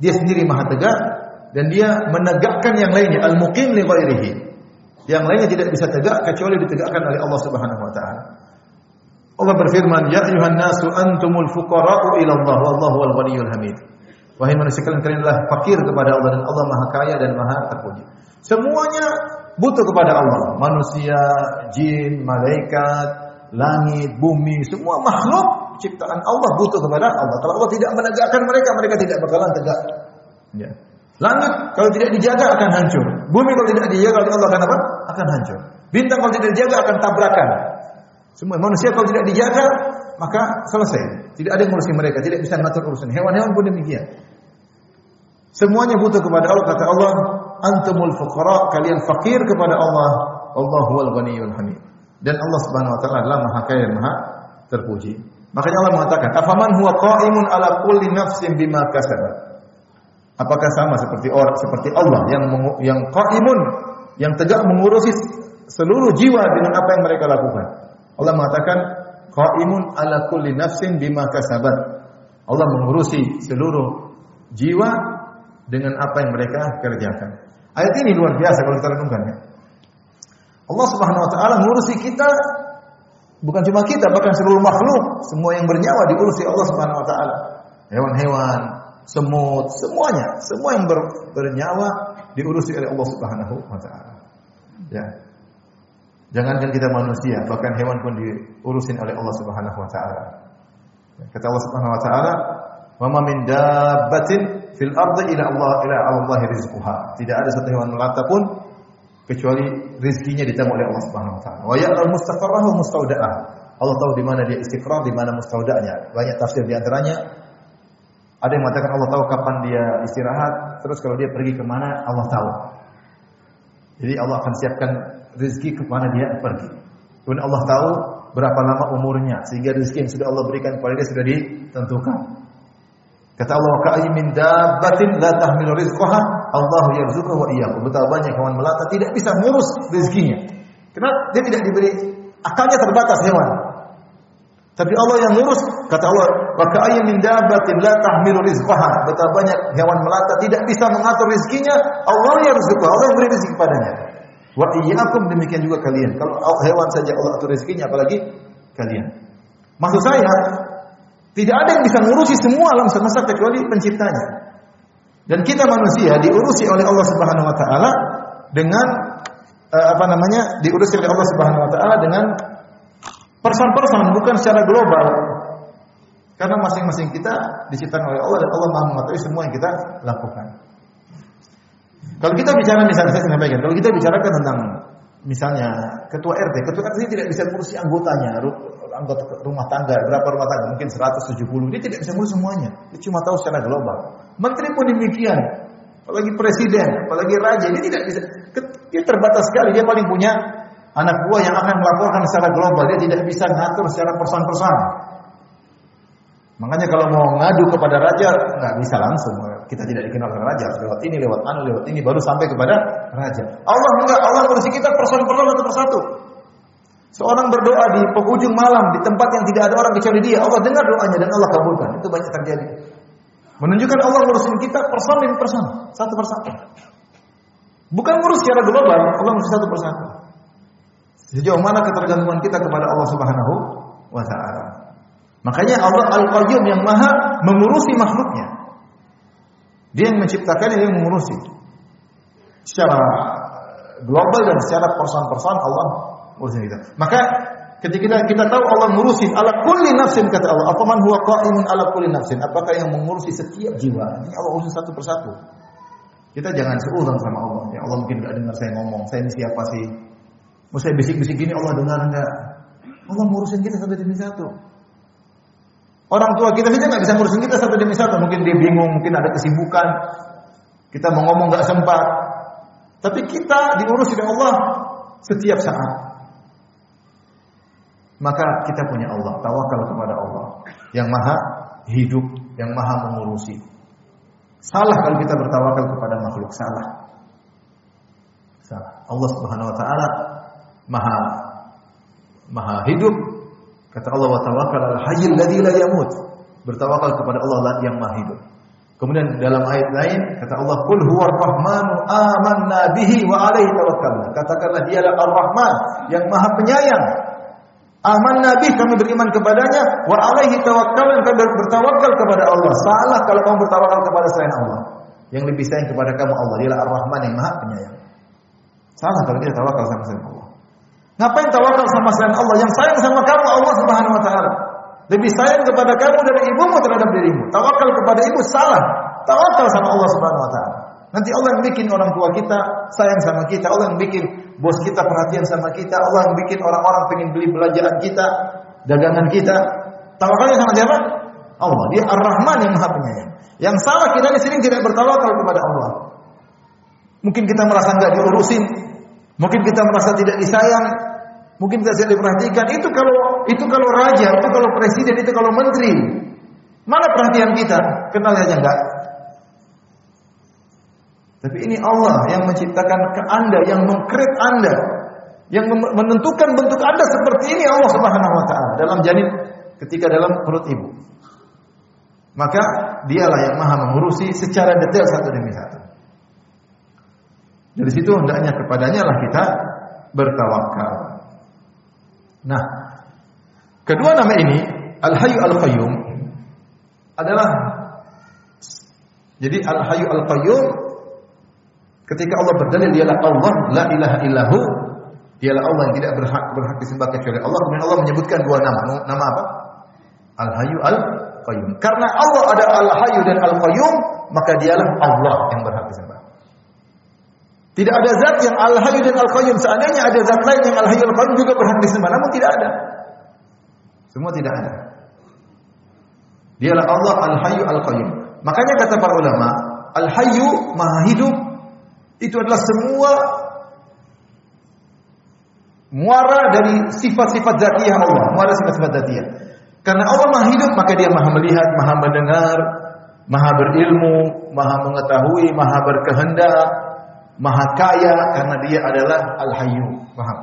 dia sendiri maha tegak dan dia menegakkan yang lainnya al-muqim li ghairihi yang lainnya tidak bisa tegak kecuali ditegakkan oleh Allah Subhanahu wa taala Allah berfirman, "Ya ayuhan nasu antumul fuqara'u ila Allah wallahu wal ghaniyyul hamid." Wahai manusia kalian kalian adalah fakir kepada Allah dan Allah Maha Kaya dan Maha Terpuji. Semuanya butuh kepada Allah, manusia, jin, malaikat, langit, bumi, semua makhluk ciptaan Allah butuh kepada Allah. Kalau Allah tidak menegakkan mereka, mereka tidak bakalan tegak. Ya. Langit kalau tidak dijaga akan hancur. Bumi kalau tidak dijaga oleh Allah akan apa? Akan hancur. Bintang kalau tidak dijaga akan tabrakan. Semua manusia kalau tidak dijaga maka selesai. Tidak ada yang ngurusin mereka, tidak bisa ngatur urusan. Hewan-hewan pun demikian. Semuanya butuh kepada Allah kata Allah, antumul fuqara, kalian fakir kepada Allah. Allah huwal ghaniyyul hamid. Dan Allah Subhanahu wa taala adalah Maha Kaya dan Maha terpuji. Makanya Allah mengatakan, "Afaman huwa qa'imun ala kulli nafsin bima kasabat." Apakah sama seperti orang seperti Allah yang yang qaimun, yang tegak mengurusi seluruh jiwa dengan apa yang mereka lakukan. Allah mengatakan, "Qaimun ala kulli nafsin bima kasabat." Allah mengurusi seluruh jiwa dengan apa yang mereka kerjakan. Ayat ini luar biasa kalau kita renungkan ya. Allah Subhanahu wa taala mengurusi kita bukan cuma kita bahkan seluruh makhluk, semua yang bernyawa diurusi Allah Subhanahu wa taala. Hewan-hewan, semut, semuanya, semua yang ber, bernyawa diurusi oleh Allah Subhanahu wa taala. Ya. Jangankan kita manusia, bahkan hewan pun diurusin oleh Allah Subhanahu wa taala. Kata Allah Subhanahu wa taala, "Wa ma min dabbatin fil ardi ila Allah ila Allah rizquha." Tidak ada satu hewan melata pun kecuali rizkinya ditanggung oleh Allah Subhanahu wa taala. Wa ya'lamu mustaqarrahu mustaudaah. Allah tahu di mana dia istiqrar, di mana mustaudanya. Banyak tafsir di antaranya ada yang mengatakan Allah tahu kapan dia istirahat, terus kalau dia pergi ke mana Allah tahu. Jadi Allah akan siapkan rezeki ke mana dia pergi. Kemudian Allah tahu berapa lama umurnya sehingga rezeki yang sudah Allah berikan kepada dia sudah ditentukan. Kata Allah, "Ka'ayyin min dabbatin la tahmilu rizqaha, Allah yarzuquha wa iyyakum." Betapa banyak hewan melata tidak bisa mengurus rezekinya. Kenapa? Dia tidak diberi akalnya terbatas hewan. Tapi Allah yang ngurus, kata Allah, "Wa ka'ayyin min dabbatin la tahmilu rizqaha." Betapa banyak hewan melata tidak bisa mengatur rezekinya, Allah yarzuquha, Allah yang beri rezeki padanya. Wa iyyakum demikian juga kalian. Kalau hewan saja Allah atur rezekinya apalagi kalian. Maksud saya, tidak ada yang bisa ngurusi semua alam semesta kecuali penciptanya. Dan kita manusia diurusi oleh Allah Subhanahu wa taala dengan uh, apa namanya? diurusi oleh Allah Subhanahu wa taala dengan person-person bukan secara global. Karena masing-masing kita diciptakan oleh Allah dan Allah Maha mengetahui semua yang kita lakukan. Kalau kita bicara misalnya saya sampaikan, kalau kita bicarakan tentang misalnya ketua RT, ketua RT tidak bisa ngurusi anggotanya, anggota rumah tangga, berapa rumah tangga, mungkin 170, dia tidak bisa ngurus semuanya. Dia cuma tahu secara global. Menteri pun demikian, apalagi presiden, apalagi raja, dia tidak bisa, dia terbatas sekali, dia paling punya anak buah yang akan melaporkan secara global, dia tidak bisa ngatur secara persoalan-persoalan. Makanya kalau mau ngadu kepada raja, nggak bisa langsung. Kita tidak dikenal dengan raja, lewat ini, lewat anu, lewat ini, baru sampai kepada raja. Allah enggak, Allah ngurusi kita persoalan-persoalan satu persatu. Seorang berdoa di penghujung malam di tempat yang tidak ada orang kecuali dia. Allah dengar doanya dan Allah kabulkan. Itu banyak terjadi. Menunjukkan Allah ngurusin kita person demi person, satu persatu. Bukan ngurus secara global, Allah ngurus satu persatu. Sejauh mana ketergantungan kita kepada Allah Subhanahu wa taala. Makanya Allah Al-Qayyum yang Maha mengurusi makhluknya. Dia yang menciptakan, dia yang mengurusi. Secara global dan secara person-person Allah urusin kita. Maka ketika kita, kita tahu Allah mengurusi ala kulli nafsin kata Allah, apa man huwa qa'imun ala kulli nafsin? Apakah yang mengurusi setiap jiwa? Ini Allah urusin satu persatu. Kita jangan seuzon sama Allah. Ya Allah mungkin enggak dengar saya ngomong. Saya ini siapa sih? Mau saya bisik-bisik gini Allah dengar enggak? Allah ngurusin kita satu demi satu. Orang tua kita saja nggak bisa ngurusin kita satu demi satu. Mungkin dia bingung, mungkin ada kesibukan. Kita mau ngomong nggak sempat. Tapi kita diurus oleh Allah setiap saat. Maka kita punya Allah, tawakal kepada Allah yang maha hidup, yang maha mengurusi. Salah kalau kita bertawakal kepada makhluk salah. Salah. Allah Subhanahu wa taala maha maha hidup. Kata Allah wa tawakkal al hayyil ladzi la yamut. Bertawakal kepada Allah yang maha hidup. Kemudian dalam ayat lain kata Allah qul huwar rahmanu amanna bihi wa alaihi tawakkalna. Katakanlah dialah Ar-Rahman yang maha penyayang. Aman Nabi kami beriman kepadanya wa alaihi tawakkalna kami bertawakal kepada Allah. Salah kalau kamu bertawakal kepada selain Allah. Yang lebih sayang kepada kamu Allah. Dialah Ar-Rahman yang maha penyayang. Salah kalau kita tawakal sama selain Allah. Ngapain tawakal sama selain Allah? Yang sayang sama kamu Allah Subhanahu wa taala. Lebih sayang kepada kamu dari ibumu terhadap dirimu. Tawakal kepada ibu salah. Tawakal sama Allah Subhanahu wa taala. Nanti Allah yang bikin orang tua kita sayang sama kita, Allah yang bikin bos kita perhatian sama kita, Allah yang bikin orang-orang pengen beli belanjaan kita, dagangan kita. Tawakalnya sama siapa? Allah. Dia Ar-Rahman yang Maha Penyayang. Yang salah kita di sini tidak bertawakal kepada Allah. Mungkin kita merasa nggak diurusin, mungkin kita merasa tidak disayang, mungkin tidak diperhatikan. Itu kalau itu kalau raja, itu kalau presiden, itu kalau menteri. Mana perhatian kita? Kenal aja enggak? Tapi ini Allah yang menciptakan ke Anda, yang mengkreat Anda, yang menentukan bentuk Anda seperti ini Allah Subhanahu wa taala dalam janin ketika dalam perut ibu. Maka dialah yang maha mengurusi secara detail satu demi satu. Dari situ hendaknya kepadanya lah kita bertawakal. Nah, kedua nama ini Al-Hayyu Al-Qayyum adalah jadi Al-Hayyu Al-Qayyum ketika Allah berdalil dialah Allah la ilaha illahu dialah Allah yang tidak berhak berhak disembah kecuali Allah kemudian Allah menyebutkan dua nama nama apa Al-Hayyu Al-Qayyum karena Allah ada Al-Hayyu dan Al-Qayyum maka dialah Allah yang berhak disembah tidak ada zat yang Al-Hayyu dan Al-Qayyum. Seandainya ada zat lain yang Al-Hayyu Al-Qayyum juga berhak disembah, namun tidak ada. Semua tidak ada. Dialah Allah Al-Hayyu Al-Qayyum. Makanya kata para ulama, Al-Hayyu Maha Hidup itu adalah semua muara dari sifat-sifat zatiyah Allah, muara sifat-sifat zatiyah. Karena Allah Maha Hidup, maka Dia Maha melihat, Maha mendengar, Maha berilmu, Maha mengetahui, Maha berkehendak, maha kaya karena dia adalah al-hayyu. Paham?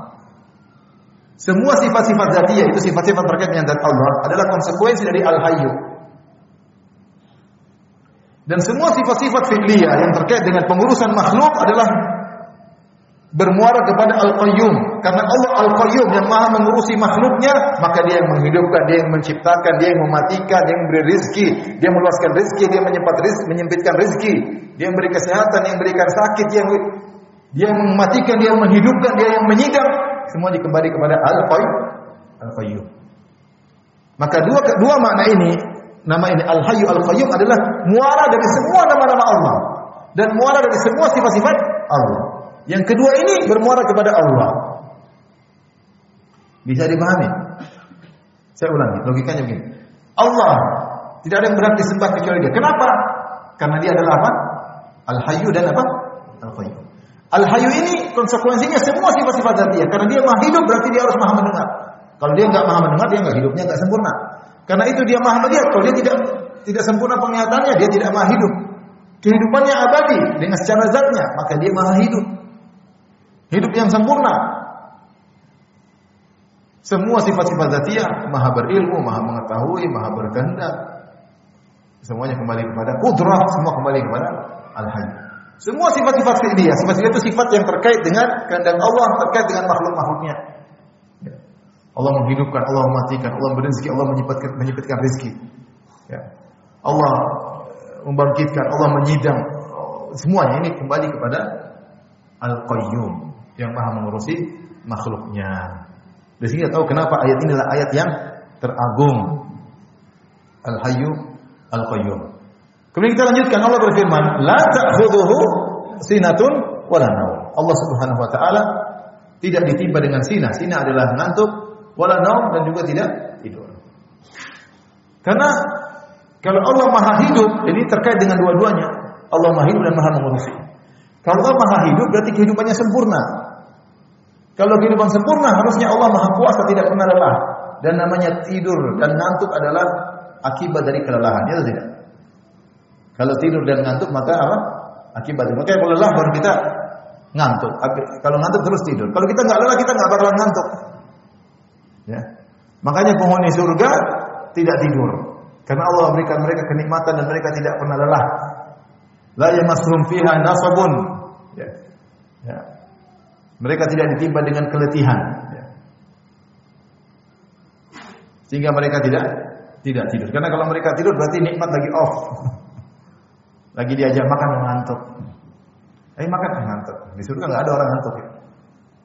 Semua sifat-sifat zatiyah itu sifat-sifat terkait dengan zat Allah adalah konsekuensi dari al-hayyu. Dan semua sifat-sifat fi'liyah yang terkait dengan pengurusan makhluk adalah bermuara kepada Al-Qayyum. Karena Allah Al-Qayyum yang maha mengurusi makhluknya, maka dia yang menghidupkan, dia yang menciptakan, dia yang mematikan, dia yang memberi rizki, dia meluaskan rizki, dia menyempat rizki, menyempitkan rizki, dia yang memberi kesehatan, dia yang memberikan sakit, dia yang dia yang mematikan, dia yang menghidupkan, dia yang menyidang, semua dikembali kepada Al-Qayyum. Al-Qayyum. Maka dua dua makna ini, nama ini Al-Hayyu Al-Qayyum adalah muara dari semua nama-nama Allah dan muara dari semua sifat-sifat Allah. Yang kedua ini bermuara kepada Allah. Bisa dipahami? Saya ulangi, logikanya begini. Allah tidak ada yang berhak disembah kecuali Dia. Kenapa? Karena Dia adalah apa? Al-Hayyu dan apa? Al-Qayyum. Al-Hayyu ini konsekuensinya semua sifat-sifat dia. Karena dia maha hidup berarti dia harus maha mendengar. Kalau dia nggak maha mendengar, dia nggak hidupnya nggak sempurna. Karena itu dia maha melihat. Kalau dia tidak tidak sempurna penglihatannya, dia tidak maha hidup. Kehidupannya abadi dengan secara zatnya, maka dia maha hidup. Hidup yang sempurna. Semua sifat-sifat zatiyah, maha berilmu, maha mengetahui, maha berkehendak. Semuanya kembali kepada kudrah, semua kembali kepada Al-Hayy. Semua sifat-sifat fi'liyah, sifat-sifat itu sifat yang terkait dengan kehendak Allah, terkait dengan makhluk-makhluknya. Allah menghidupkan, Allah mematikan, Allah berizki, Allah menyipatkan, menyipatkan rizki. Ya. Allah membangkitkan, Allah menyidang. Semuanya ini kembali kepada Al-Qayyum yang maha mengurusi makhluknya. Dari sini tahu kenapa ayat ini adalah ayat yang teragung. Al-Hayyu Al-Qayyum. Kemudian kita lanjutkan Allah berfirman, "La ta'khudhuhu sinatun wala naum." Allah Subhanahu wa taala tidak ditimpa dengan sina. Sina adalah ngantuk, wala naum dan juga tidak tidur. Karena kalau Allah Maha hidup, ini terkait dengan dua-duanya. Allah Maha hidup dan Maha mengurusi. Kalau Allah Maha hidup berarti kehidupannya sempurna. Kalau kehidupan sempurna harusnya Allah Maha kuasa tidak pernah lelah. Dan namanya tidur dan ngantuk adalah akibat dari kelelahan, ya tidak? Kalau tidur dan ngantuk maka apa? Akibat. Maka kalau lelah baru kita ngantuk. Kalau ngantuk terus tidur. Kalau kita nggak lelah kita nggak bakalan ngantuk. Ya. Makanya penghuni surga tidak tidur. Karena Allah berikan mereka kenikmatan dan mereka tidak pernah lelah. La yamasrum fiha nasabun. Ya. Ya. Mereka tidak ditimpa dengan keletihan. Ya. Sehingga mereka tidak tidak tidur. Karena kalau mereka tidur berarti nikmat lagi off. Lagi diajak makan mengantuk. Eh makan mengantuk. Di surga nggak ada orang ngantuk ya.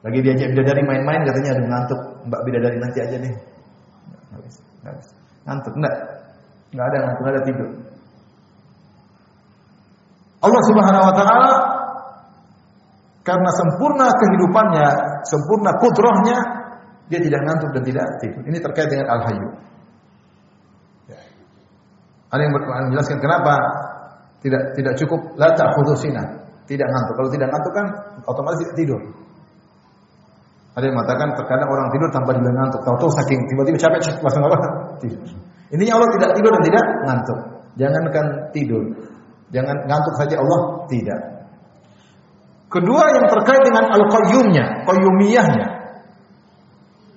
Lagi diajak bidadari main-main katanya aduh ngantuk, Mbak bidadari nanti aja deh. Habis, habis. Ngantuk enggak? Enggak ada ngantuk, ada tidur. Allah Subhanahu wa taala karena sempurna kehidupannya, sempurna kudrohnya, dia tidak ngantuk dan tidak tidur. Ini terkait dengan Al-Hayyu. Ya. Ada yang menjelaskan kenapa tidak tidak cukup la ta'khudhu tidak ngantuk. Kalau tidak ngantuk kan otomatis tidak tidur. Ada yang mengatakan terkadang orang tidur tanpa dia ngantuk. Tahu-tahu saking tiba-tiba capek langsung apa? Tidur. Intinya Allah tidak tidur dan tidak ngantuk. Jangankan tidur. Jangan ngantuk saja Allah tidak. Kedua yang terkait dengan al-qayyumnya, qayyumiyahnya.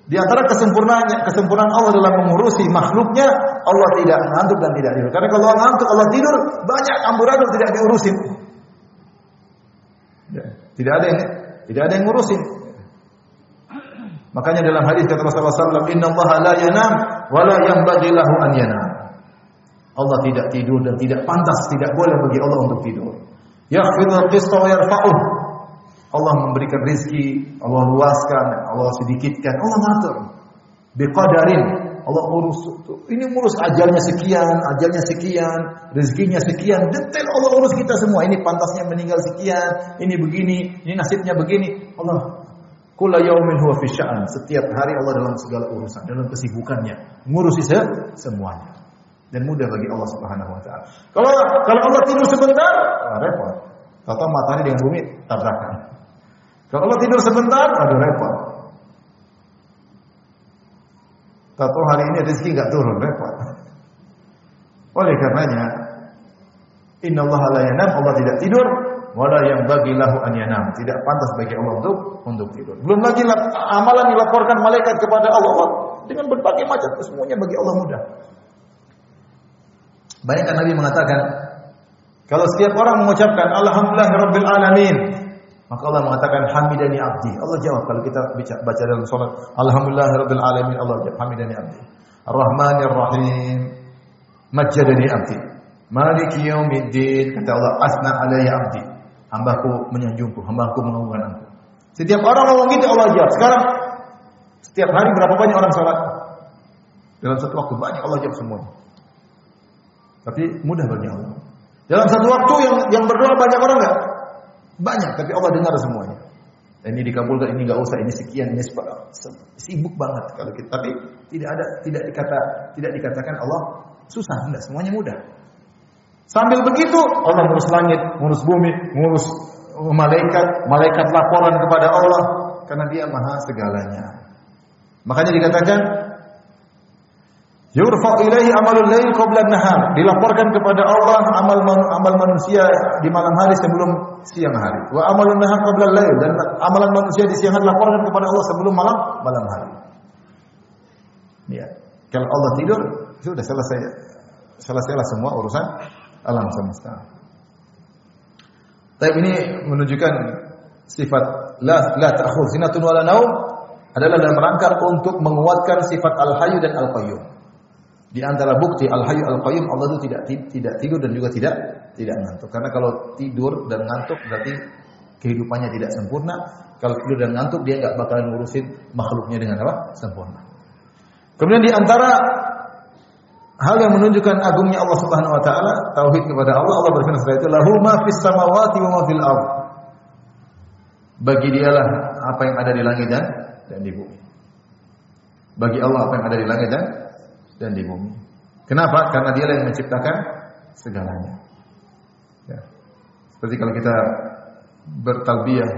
Di antara kesempurnaannya, kesempurnaan Allah dalam mengurusi makhluknya, Allah tidak ngantuk dan tidak tidur. Karena kalau ngantuk Allah tidur, banyak amburadul tidak diurusin. Ya, tidak ada yang tidak ada yang ngurusin. Makanya dalam hadis kata Rasulullah SAW, Inna Allah la yanam, wa la yanbaghi lahu an yanam. Allah tidak tidur dan tidak pantas, tidak boleh bagi Allah untuk tidur. Yakhfidul qista wa. Allah memberikan rizki, Allah luaskan, Allah sedikitkan, Allah ngatur. Biqadarin, Allah urus ini urus ajalnya sekian, ajalnya sekian, rezekinya sekian, detail Allah urus kita semua. Ini pantasnya meninggal sekian, ini begini, ini nasibnya begini. Allah Kula yaumin huwa. Setiap hari Allah dalam segala urusan, dalam kesibukannya, ngurusi semuanya. Dan mudah bagi Allah Subhanahu wa taala. Kalau kalau Allah tidur sebentar, ah, repot. Tahu matahari dengan bumi tabrakan. Kalau Allah tidur sebentar, aduh repot. Tahu hari ini rezeki enggak turun, repot. Oleh karenanya, Inna Allah la Allah tidak tidur, wala yang bagi lahu an yanam. Tidak pantas bagi Allah untuk untuk tidur. Belum lagi amalan dilaporkan malaikat kepada Allah dengan berbagai macam semuanya bagi Allah mudah. Bayangkan Nabi mengatakan, kalau setiap orang mengucapkan Alhamdulillah Rabbil Alamin, maka Allah mengatakan Hamidani Abdi. Allah jawab kalau kita baca dalam sholat Alhamdulillah Rabbil Alamin, Allah jawab Hamidani Abdi. Ar-Rahmanir Rahim, Majjadani Abdi. Maliki Yaumiddin, kata Allah, Asna alayya Abdi hambaku menyanjungku, hambaku mengagungkan aku. Setiap orang ngomong gitu Allah jawab. Sekarang setiap hari berapa banyak orang sholat? Dalam satu waktu banyak Allah jawab semuanya. Tapi mudah bagi Allah. Dalam satu waktu yang yang berdoa banyak orang enggak? Banyak, tapi Allah dengar semuanya. Ini dikabulkan, ini enggak usah, ini sekian, ini sibuk banget kalau kita. Tapi tidak ada, tidak dikata, tidak dikatakan Allah susah, enggak, semuanya mudah. Sambil begitu Allah ngurus langit, ngurus bumi, ngurus malaikat, malaikat laporan kepada Allah karena Dia Maha segalanya. Makanya dikatakan Yurfa ilaihi amalul lail qabla nahar. Dilaporkan kepada Allah amal amal manusia di malam hari sebelum siang hari. Wa amalun nahar qabla lail dan amalan manusia di siang hari dilaporkan kepada Allah sebelum malam malam hari. Ya. Kalau Allah tidur, sudah selesai selesailah semua urusan alam semesta. Tapi ini menunjukkan sifat la la ta'khudh sinatun wala naum adalah dalam rangka untuk menguatkan sifat al-hayyu dan al-qayyum. Di antara bukti al-hayyu al-qayyum Allah itu tidak tidak tidur dan juga tidak tidak ngantuk. Karena kalau tidur dan ngantuk berarti kehidupannya tidak sempurna. Kalau tidur dan ngantuk dia enggak bakalan ngurusin makhluknya dengan apa? Sempurna. Kemudian di antara hal yang menunjukkan agungnya Allah Subhanahu wa taala, tauhid kepada Allah, Allah berfirman setelah itu, "Lahu ma fis samawati wa ma fil ard." Bagi dialah apa yang ada di langit dan dan di bumi. Bagi Allah apa yang ada di langit dan dan di bumi. Kenapa? Karena dialah yang menciptakan segalanya. Ya. Seperti kalau kita bertalbiyah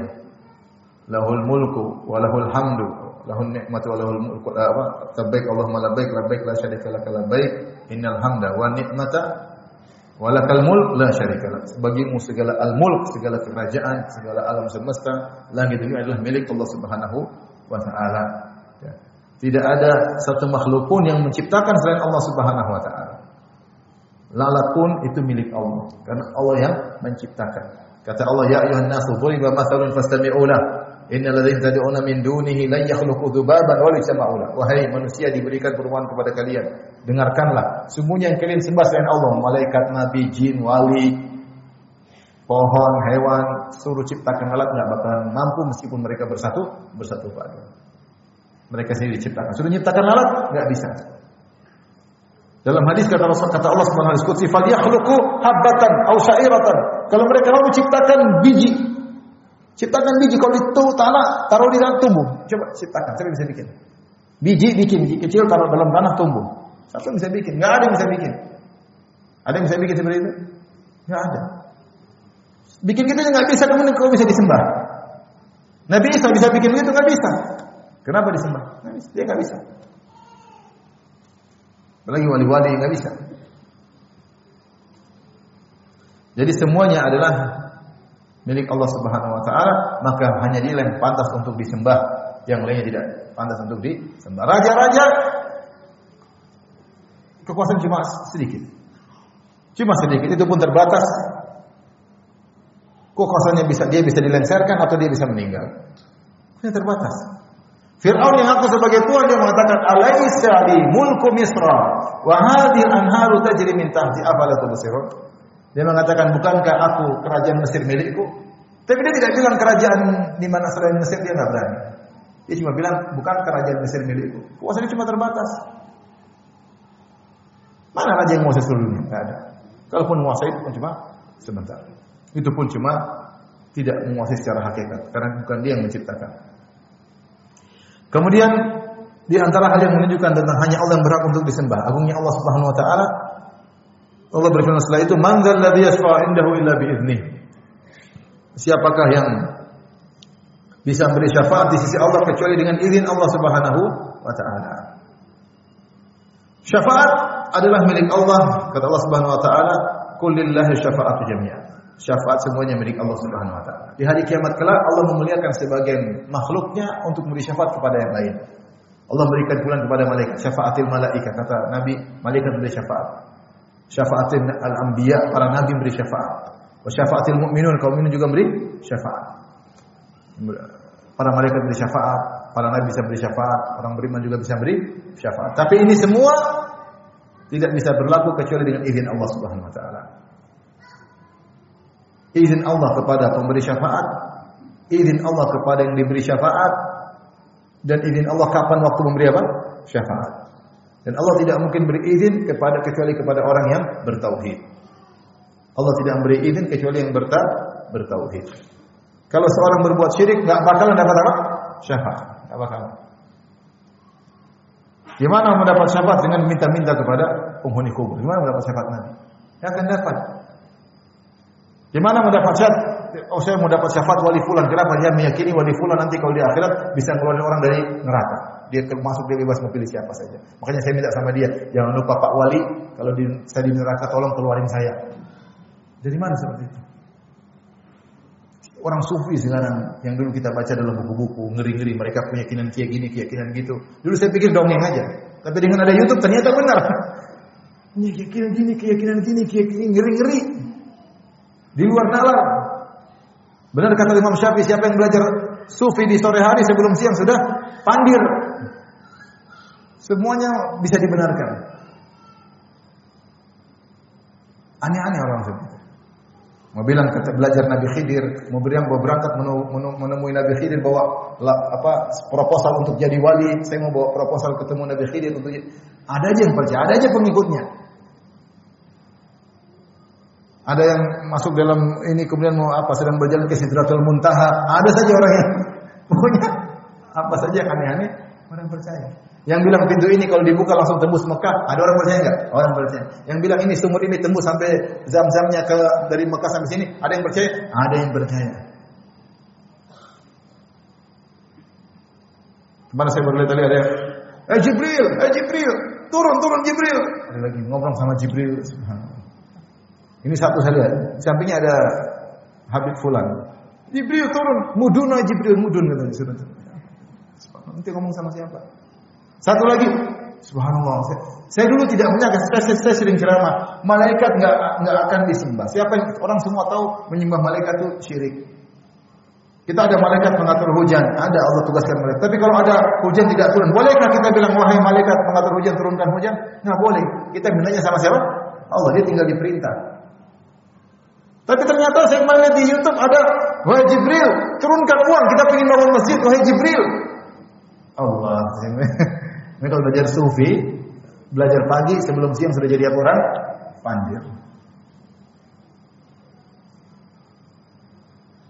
lahul mulku wa lahul hamdu lahun nikmatu wa lahul mulku apa labbaik Allahumma labbaik labbaik la syarika lak labbaik. Innal hamda wa nikmata wa lakal mulk la syarika lak. Bagimu segala al mulk segala kerajaan segala alam semesta langit ini adalah milik Allah Subhanahu wa taala. Ya. tidak ada satu makhluk pun yang menciptakan selain Allah Subhanahu wa taala. Lalat pun itu milik Allah. Karena Allah yang menciptakan. Kata Allah ya ayuhan nasu duriba mathalun fastami'u lahu Innal ladzina tad'una min dunihi lan yakhluqu dzubaban wa la Wahai manusia diberikan perumpamaan kepada kalian, dengarkanlah semuanya yang kalian sembah selain Allah, malaikat, nabi, jin, wali, pohon, hewan, suruh ciptakan alat nggak mampu meskipun mereka bersatu bersatu padu. Mereka sendiri diciptakan. Suruh ciptakan alat nggak bisa. Dalam hadis kata Rasul kata Allah Subhanahu wa taala, "Falyakhluqu habbatan aw sya'iratan." Kalau mereka mau menciptakan biji, ciptakan biji kalau itu tanah taruh di dalam tumbuh. Coba ciptakan, siapa bisa bikin? Biji bikin, biji kecil taruh dalam tanah tumbuh. Siapa bisa bikin? Enggak ada yang bisa bikin. Ada yang bisa bikin seperti itu? Enggak ada. Bikin gitu nggak bisa, kemudian kau bisa disembah. Nabi Isa bisa bikin begitu nggak bisa. Kenapa disembah? Nggak bisa. Dia nggak bisa. Apalagi wali-wali nggak bisa. Jadi semuanya adalah milik Allah Subhanahu wa taala, maka hanya dia yang pantas untuk disembah, yang lainnya tidak pantas untuk disembah. Raja-raja kekuasaan cuma sedikit. Cuma sedikit, itu pun terbatas kekuasaannya bisa dia bisa dilengsarkan atau dia bisa meninggal. Ini terbatas. Fir'aun yang aku sebagai Tuhan dia mengatakan alaisa li mulku misra wa hadhihi anharu tajri min tahti afala tubsirun. Dia mengatakan bukankah aku kerajaan Mesir milikku? Tapi dia tidak bilang kerajaan di mana selain Mesir dia nggak berani. Dia cuma bilang bukan kerajaan Mesir milikku. Kuasanya cuma terbatas. Mana raja yang menguasai seluruh dunia? Tidak ada. Kalaupun menguasai itu pun cuma sebentar. Itu pun cuma tidak menguasai secara hakikat karena bukan dia yang menciptakan. Kemudian di antara hal yang menunjukkan tentang hanya Allah yang berhak untuk disembah, agungnya Allah Subhanahu wa taala Allah berfirman setelah itu, "Man dzal ladzi yashfa'u indahu illa bi'idznih." Siapakah yang bisa beri syafaat di sisi Allah kecuali dengan izin Allah Subhanahu wa taala. Syafaat adalah milik Allah, kata Allah Subhanahu wa taala, "Qul lillahi syafa'atu jami'an." Syafaat semuanya milik Allah Subhanahu wa taala. Di hari kiamat kelak Allah memuliakan sebagian makhluknya untuk memberi syafaat kepada yang lain. Allah berikan pula kepada malaikat syafaatil malaika kata Nabi malaikat beri syafaat. Syafaatil al-anbiya para nabi beri syafaat. Wa syafaatil mu'minun kaum mukmin juga beri syafaat. Para malaikat beri syafaat, para nabi bisa beri syafaat, orang beriman juga bisa beri syafaat. Tapi ini semua tidak bisa berlaku kecuali dengan izin Allah Subhanahu wa taala izin Allah kepada pemberi syafaat, izin Allah kepada yang diberi syafaat, dan izin Allah kapan waktu memberi apa? Syafaat. Dan Allah tidak mungkin beri izin kepada kecuali kepada orang yang bertauhid. Allah tidak memberi izin kecuali yang berta, bertauhid. Kalau seorang berbuat syirik nggak bakalan dapat apa? Syafaat. Nggak bakalan. Gimana mendapat syafaat dengan minta-minta kepada penghuni kubur? Gimana mendapat syafaat nanti? Yang akan dapat. Gimana mendapat syafaat? Oh saya mau dapat syafaat wali fulan. Kenapa? Dia meyakini wali fulan nanti kalau di akhirat bisa keluarin orang dari neraka. Dia termasuk dia bebas mau pilih siapa saja. Makanya saya minta sama dia, jangan lupa Pak Wali, kalau di, saya di neraka tolong keluarin saya. Dari mana seperti itu? Orang sufi sekarang yang dulu kita baca dalam buku-buku ngeri-ngeri mereka keyakinan kayak gini, keyakinan gitu. Dulu saya pikir dongeng aja. Tapi dengan ada YouTube ternyata benar. Ini keyakinan gini, keyakinan gini, keyakinan ngeri-ngeri. Di luar nalar. Benar kata Imam Syafi'i, siapa yang belajar sufi di sore hari sebelum siang sudah pandir. Semuanya bisa dibenarkan. Aneh-aneh orang itu. Mau bilang belajar Nabi Khidir, mau bilang mau berangkat menemui Nabi Khidir bawa apa proposal untuk jadi wali, saya mau bawa proposal ketemu Nabi Khidir untuk ada aja yang percaya, ada aja pengikutnya. Ada yang masuk dalam ini kemudian mau apa sedang berjalan ke Sidratul Muntaha. Ada saja orang yang pokoknya apa saja aneh-aneh orang percaya. Yang bilang pintu ini kalau dibuka langsung tembus Mekah, ada orang percaya enggak? Orang percaya. Yang bilang ini sumur ini tembus sampai zam-zamnya ke dari Mekah sampai sini, ada yang percaya? Ada yang percaya. Ke mana saya baru lihat tadi ada Eh Jibril, eh Jibril, turun turun Jibril. Ada lagi ngobrol sama Jibril. Ini satu saya. Di sampingnya ada Habib Fulan. Jibril turun, muduna Jibril, mudun katanya sudah. Nanti ngomong sama siapa? Satu lagi, Subhanallah. Saya, saya dulu tidak menyangka, saya, saya sering ceramah, malaikat nggak nggak akan disembah. Siapa yang orang semua tahu menyembah malaikat itu syirik. Kita ada malaikat mengatur hujan, ada Allah tugaskan malaikat. Tapi kalau ada hujan tidak turun, bolehkah kita bilang wahai malaikat mengatur hujan turunkan hujan? Nggak boleh. Kita minanya sama siapa? Allah dia tinggal diperintah. Tapi ternyata saya kemarin lihat di YouTube ada, wahai Jibril, turunkan uang, kita ingin bangun masjid, wahai Jibril. Allah, ini kalau belajar sufi, belajar pagi sebelum siang sudah jadi orang? Panjir.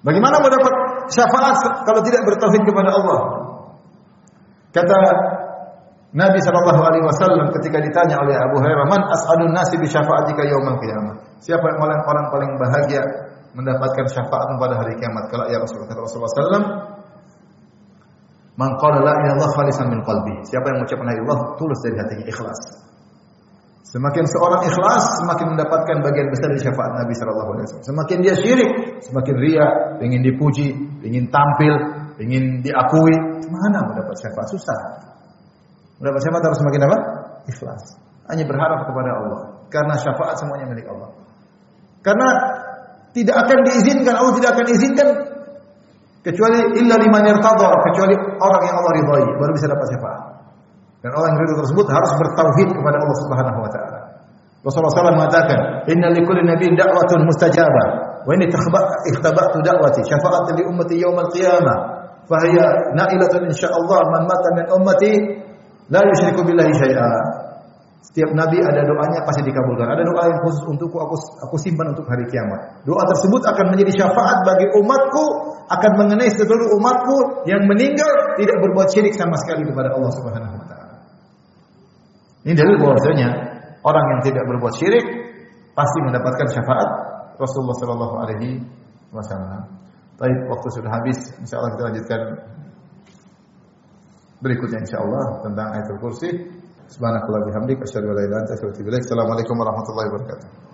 Bagaimana mendapat syafaat kalau tidak bertauhid kepada Allah? Kata Nabi Shallallahu Alaihi Wasallam ketika ditanya oleh Abu Hurairah, "Man as'adun nasi bi syafaatika yaumal qiyamah?" Siapa yang orang, orang paling bahagia mendapatkan syafaat pada hari kiamat? Kalau ya Rasulullah Rasulullah sallam, "Man qala la ilaha khalisan min qalbi." Siapa yang mengucapkan la ilaha tulus dari hatinya ikhlas. Semakin seorang ikhlas, semakin mendapatkan bagian besar dari syafaat Nabi Shallallahu Alaihi Wasallam. Semakin dia syirik, semakin ria, ingin dipuji, ingin tampil, ingin diakui, mana mendapat syafaat susah. Mendapat syafaat harus semakin apa? Ikhlas. Hanya berharap kepada Allah. Karena syafaat semuanya milik Allah. Karena tidak akan diizinkan, Allah tidak akan izinkan kecuali illa liman yartadha, kecuali orang yang Allah ridhai baru bisa dapat syafaat. Dan orang yang ridho tersebut harus bertauhid kepada Allah Subhanahu wa taala. Rasulullah SAW mengatakan, "Inna likulli nabiyyin da'watun mustajabah, wa inni ikhtaba'tu da'wati syafa'atan li ummati yaumal qiyamah, fa hiya na'ilatun insyaallah man mata min ummati La yusyriku billahi syai'a. Setiap nabi ada doanya pasti dikabulkan. Ada doa yang khusus untukku aku aku simpan untuk hari kiamat. Doa tersebut akan menjadi syafaat bagi umatku, akan mengenai seluruh umatku yang meninggal tidak berbuat syirik sama sekali kepada Allah Subhanahu wa taala. Ini dalil bahwasanya orang yang tidak berbuat syirik pasti mendapatkan syafaat Rasulullah sallallahu alaihi wasallam. Baik, waktu sudah habis. Insyaallah kita lanjutkan berikutnya insyaallah tentang ayatul kursi. Subhanakallah bihamdik asyhadu an la ilaha illa anta astaghfiruka wa atubu ilaik. Assalamualaikum warahmatullahi wabarakatuh.